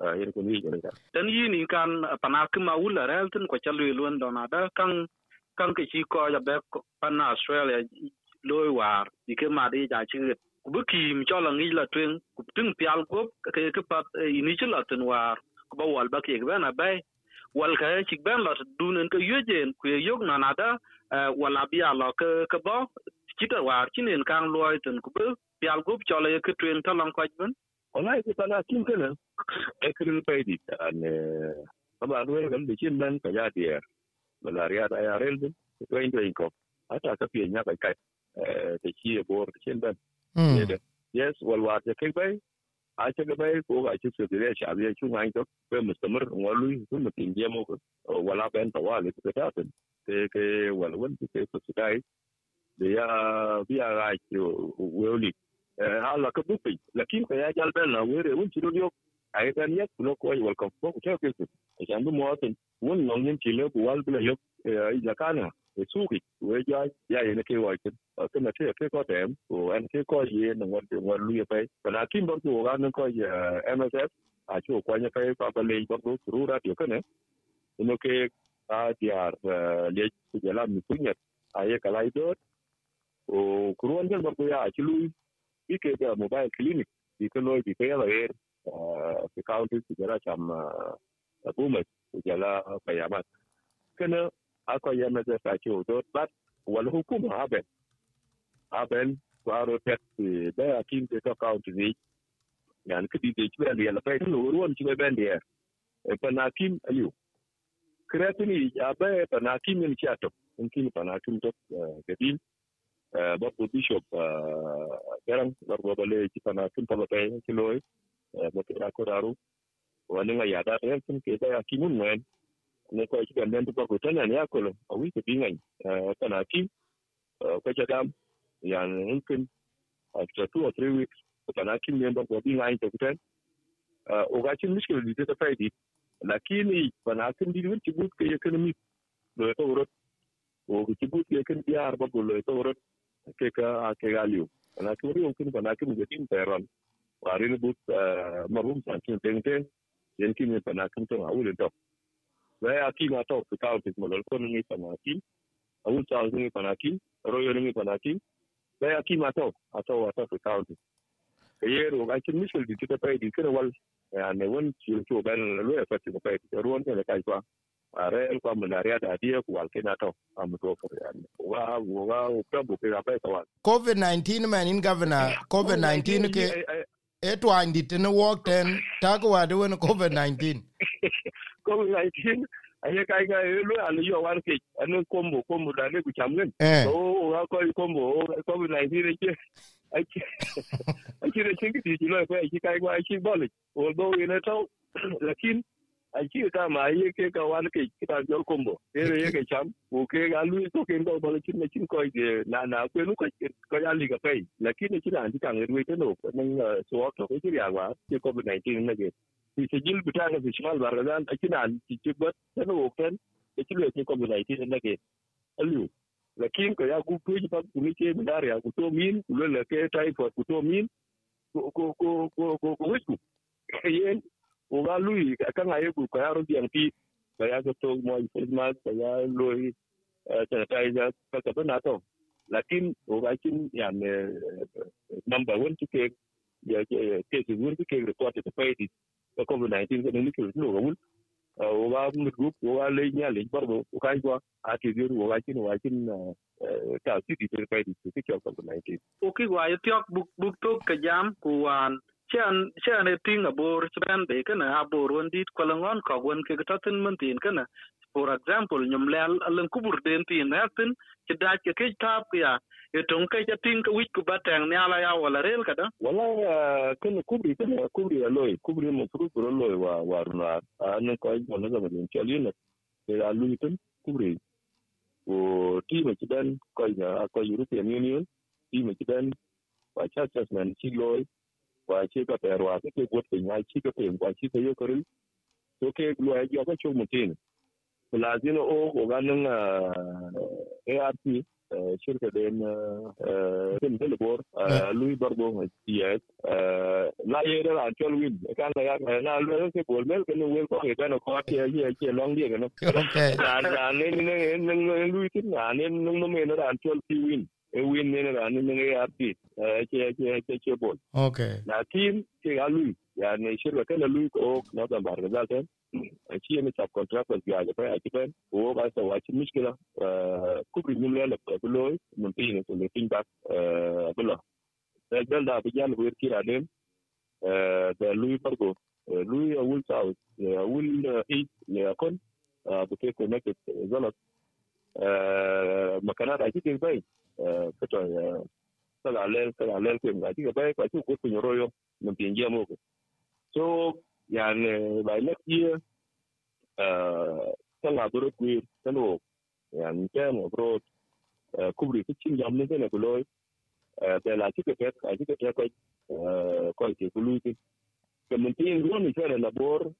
ya ke ye ya ke ya yin ko ni ga tan yi ni kan pana kuma wula rel tin ko chalu luon dona da kan kan ke chi ko ja be pana australia loy war di ke ma di ja chi ku bu kim cho la ngi la twen ku ting pial ko ke ke pat ini chi la tin war ku ba wal ba ke ba na bay wal ka chi ben la dunen ko yejen ku yog na na da wala bia la ke ke ba chi ta war chi nen kan loy tin ku bu pial ko cho la ke twen ta lang ko ben wallahi ko tana kin kana e kirin pai di an ba ruwa ga da chin ban ka ya dier malaria da ya rel din ko indo inko ata ka pie nya kai kai te chi e bor chin ban yes wal wa te kai bai a ce ga bai ko ga ci dire shi abiya chu ngai to ko mustamir walu su mutin je mo wala ban ta wale ko ta tan te ke wal won te ko su dai da ya biya ga ki weli hala ka bupi lakin ka ya jal ben na were won ci do ai tan yak no ko wal ko ko ko ke ku e jan bu mo tan won no yin ci le bu wal bla yok e ja kana e su ki we ja ya ye ne ke wa ke ka na te ke ko tem ko an ke ko ye no wa de wa lu ye pe kim bor ko ga ko ye msf a chu ko nya pe pa ba le bor ko ru ra ne no ke a tiar le ku mi kunya a kalai dot o kuruan jal bor ya ci lu ike ga mobile clinic. Ike loy ike ya la ke county ku jara cham bumet ku jala payamat kana ako ya na ta ce do bat wal hukuma haben haben kwaro tek da akin ke ka county ni yan kidi de ci ben ya la pay no ruwan ci ben de e panakim ayu kretini ya ba panakim ni ci ato kin panakim to kedin babu bishop garan garbo bale ci pana tun taba tay ci loy mo kira ko daru wani nga yada ren tun ke da ki mun wen. Ne ko ci ben to ko tan ne akolo a wi ke bingai pana ki. Ko ja dam. Yan hinkin after two or three weeks pana ki ne ba ko bingai to kutan o ga cin miskil di ta faidi lakini pana kin di won ci but ke economy lo to rot o ci but ke kan biar ba ko lo to rot ke ka ke galio na ku ri onkin ba na ku ge tin peron wa ri but marum san kin ten ten yen kin ne na kin to a wule to wa ya ki ma to ku ta ku mo ko ni pa na ki. A wul ta ni pa na ki ro yo ni pa na ki. Wa ya ki ma to a to wa to ku ta ku ke ye ro ga kin misul di ta pa di kana wal ya ne won ci to ban lo ya fa ti ko pa di. Ro ne ka kwa. Are el kwa malaria da dia ku wal kena to am to for ya wa wa ka bu ke apa to covid 19 man in governor covid 19 ke e to andi ten walk ten ta ko wa de covid 19 covid 19 aye kai ga lo ale yo wan ke anu kombo kombo da ne ku chamgen o wa ko kombo covid 19 ke ake ake da cin kiti lo ko ake kai ga ake bole although ina to lakin a ci ka ma ye ke ka wan ke kita jor kombo ere ye ke cham o ke ga lu to ke ndo bale chin chin ko ke na na ko nu ko ko ya li ga pe lakini ci na ci ka ngi te no nang so to ko ci ya wa ci covid 19 na ge ti se jil buta ga ci mal bar ga a ci na ti ti bot te no ken e ci le ci covid 19 na ge alu lakin ko ya ku ku ji pa ku ni ke malaria ku to min ku le ke typhoid ku to min ko ko ko ko ko ko yen o ga lui kan aye ku ka yaro biyan fi ka ya ga to mo ma ka ya lui ta ta ya ka ka na to lakin o ga kin ya ne number 1 ke ya ke ke su wur ke report ta fa di ko covid 19 ga ni ke no ga wul o ga mu group o ga le nya le bar bo o kai gwa a ti ru o ga chin wa chin ta ti ti pe di ti ki ko 19 o ki gwa yo buk buk to ka jam ku wan chan chen e ting abor chen be kana abor won dit ko langon ko won ke ta tin man tin kana for example nyum lel alen kubur den tin natin ci da ke ke tap ya. E ton ke ja ting ka wit ku batang ne ala ya wala rel kada wala eh, kana kubri kana kubri aloy kubri mo furu furu loy wa wa runa. An ko ai ay ga na chali na. E alu tin, kubri. O, ti ma ci dan ko ya ko european union, ti ma ci dan wa cha cha man chi loy wa ci ka perwa ke ke got pe nya ci ka pe wa ci ka yo koril to ke lo yo ka chu mutin lazima o ko ganin ARP shirka da na tim telebor lui barbo yes la ye da actual win kan la ya na lu ke bol mel kan wel ko ke kan ko ke ye ke long dia kan okay na na ne ne ne lui tin na ne no me na actual ti win e win ne na ne ne ARP ke ke ke ke bol. Okay na team ke ga lui. Ya ne shirka kan lui ko na da bar ga zalten shi ne sub contractors ga ga fa ake ban ko ba sa wace mishkila. Kubri nim le la bulo mun tin ne le tin back bulo dal dal da bi jall wer kira dem da lui fargo lui a wul south a wul east ne akon bu ke connected zalat makana da kike bai kato kala lel kala lel ko ga kike bai ko ku ku royo mun pinje mo ko so yani by next year kala bro ku tano yani temo bro kubri ku cin jam ne ne ko loy te la kike pet ka kike te ko ko ke ku lu ke mun tin ro ni fere labor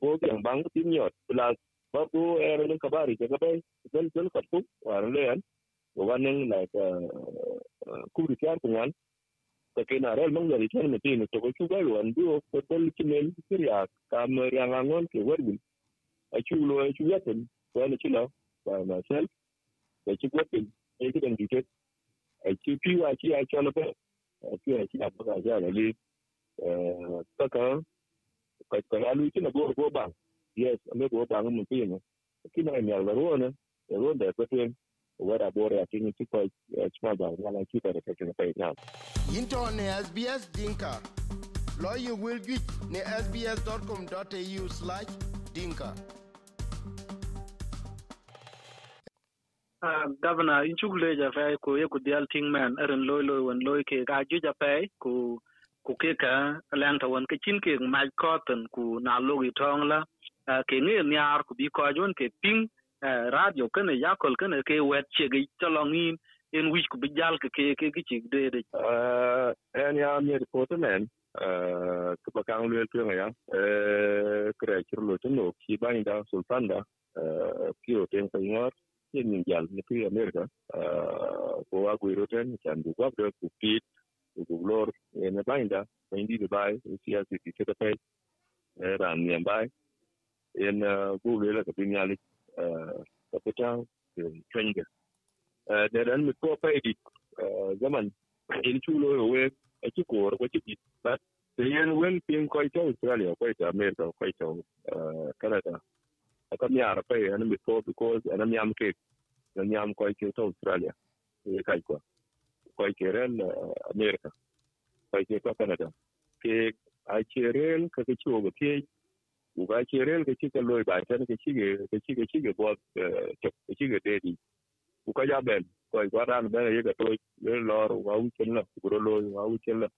ko ke bang tin yot plus ba ko er ne kabari ke gabe del del ka tu war le an o like kubri kyar kunwan ke na rel mong dari chen metin to ko chu ga wan du ko tol kinel kirya kam yang angon ke werbil a chu lo a chu yaten ko na chu lo by myself a chu wetin e ki dan diket a chu pi wa chi a chu lo pe a chu a chi a ba ja la eh ta ka ka ka alu chi na go go ba yes a me go ba ngum pi ne ki na nya la ro ne ro da ko ten wada bore a cikin cikwa cima ba wala kita da kake na fayyana. Into ne SBS Dinka. Lawyer will get ne sbs.com.au slash dinka. Governor in chukle ja fai ko ye ku dial ting man erin loy loy wan loy ke ga ju ja fai ku ku ke ka lang ta wan ke chin ke mai cotton ku na logi tong la ke ngi nyar ku bi ko jon ke ping radio kana yakol kana ke wet chege chalongin en wich ku bijal ke ke ke ki de de en ya mi report men eh ku ba kang lue tu ya kre chur lo tu no ki ba inda sultan da ki o ten ko ngor yen min jal ni pi america eh ko wa ku ro ten chan du wa ku pit ku lor en ba inda ba indi de bai si a si ti te pe ran ni bai en ku le la ka pin ya li capital Kenya. Da ran mu ko fa edit zaman in chu lôi ở quê, ở chỗ cổ ở chỗ ci bắt sai yan quên tiền ko cho Australia ko ta America ko ta Canada aka mi ara phải anh mình có because anh mi am anh em mi am ko ta Australia cái kai ko ko ke ren America. Ko cho Canada. Cái ai chơi ren cái ke ciwo ba uga cherel ke chike loy ba tan ke chige ke chige chige bo eh, ke chige dedi. Uka ja ben ko ko ran ben ye ke to le lor wa u chen la buro loy, wa u chen la.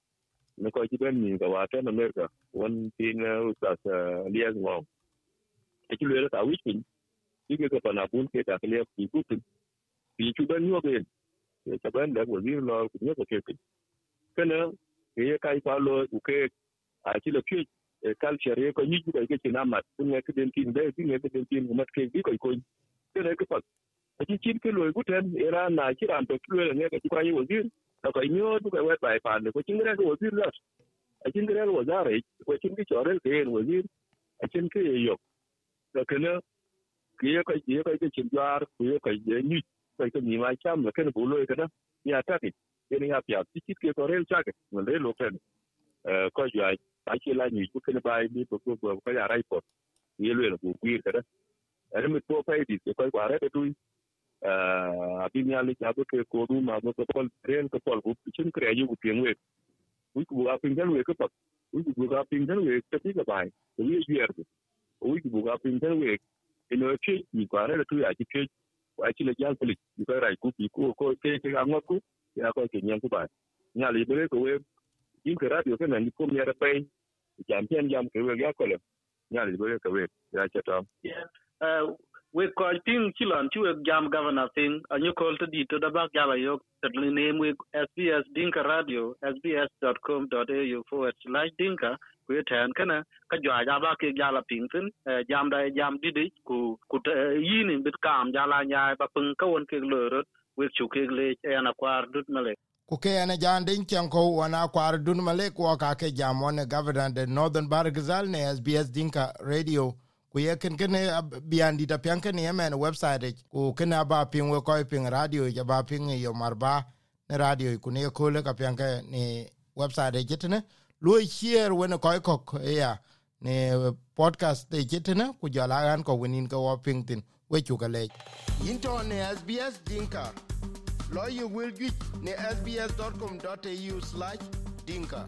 Ne ko chi ben eh, eh, ni ga wa tan america won tin u sa lias wa e chi le ta wi pin chige ke pana bun ke ta le ki ku tin pi chu ben yo ke ye ta ben da ko ni lor ku ne ko ke ke kana ke kai pa lo u ke, a chi le pi Eh, culture ye ko nyiji ko ke china mat kun ne kiden tin be tin ne kiden tin mat ke bi ko ko ke ne ko pat a chi chin ke loy guten era na chi ran to klo ne ke kwa yi wazir. Da ko nyo tu ko wet bai pan ko chin re ko wazir la. A chin re ko zare ko chin ke chore ke en wazir. A chin ke yo to ke ne, ke ye ko ye ko ke chin jar ko ye ko ye nyi. Ko ke ni ma cham ke ne bu loy kana ya ta ke. Ye ni ya pya. Chi ke ko re cha ke. Ne lo pen eh, ko ju ai ai chi la ah, ni ku ke bai ni ko ko ko ya rai pot ye lwe ko kwir kada cái mi to fai di ko ko are tu abin ya le ka có ko du ma ko ko ren ko ko bu chin kre yu er ku pieng we ku ku a ping dan we ko pa ku ku ga ping dan we ta ti ga bai ku ye yer ku ku ga ping dan we ino ke ni ko are tu ya ki ke a ci le jal pili ko rai ku ku ko ke ke ga ngoku ya ko ke nyen ku nhà nya le bere ko we, in cái radio ke na ni ko mi ara pai champion jam ke we ya ko le nya le bere ka we ya cha ta we ko tin kilon chu we jam governor thing. Anyu kol to di to da ba jala yo to name we sbs dinka radio sbs.com.au forward slash dinka. Ku tan kana. Ka jwa ja ba ke jala ping tin eh, jam da jam di di. Ku ku eh, yin bit kam jala nya ba pung ka won ke lo we chu ke le ya eh, na kwar dut male. Ku ke ene jan din ken ko wana kwar dun male ko ka ke jam one governor de northern bargazal ne sbs dinka radio. Ku ye ken ken bian di ta pian ken yemen website ku ken aba pin we ko pin radio ya ba pin yo marba ne radio ku ne ko le ka pian ke ni website jitne lo chier wen ko ko ya ne podcast de jitne ku jala an ko winin ko pin tin we chu ka le into ne sbs dinka lo you will get ne sbs.com.au/dinka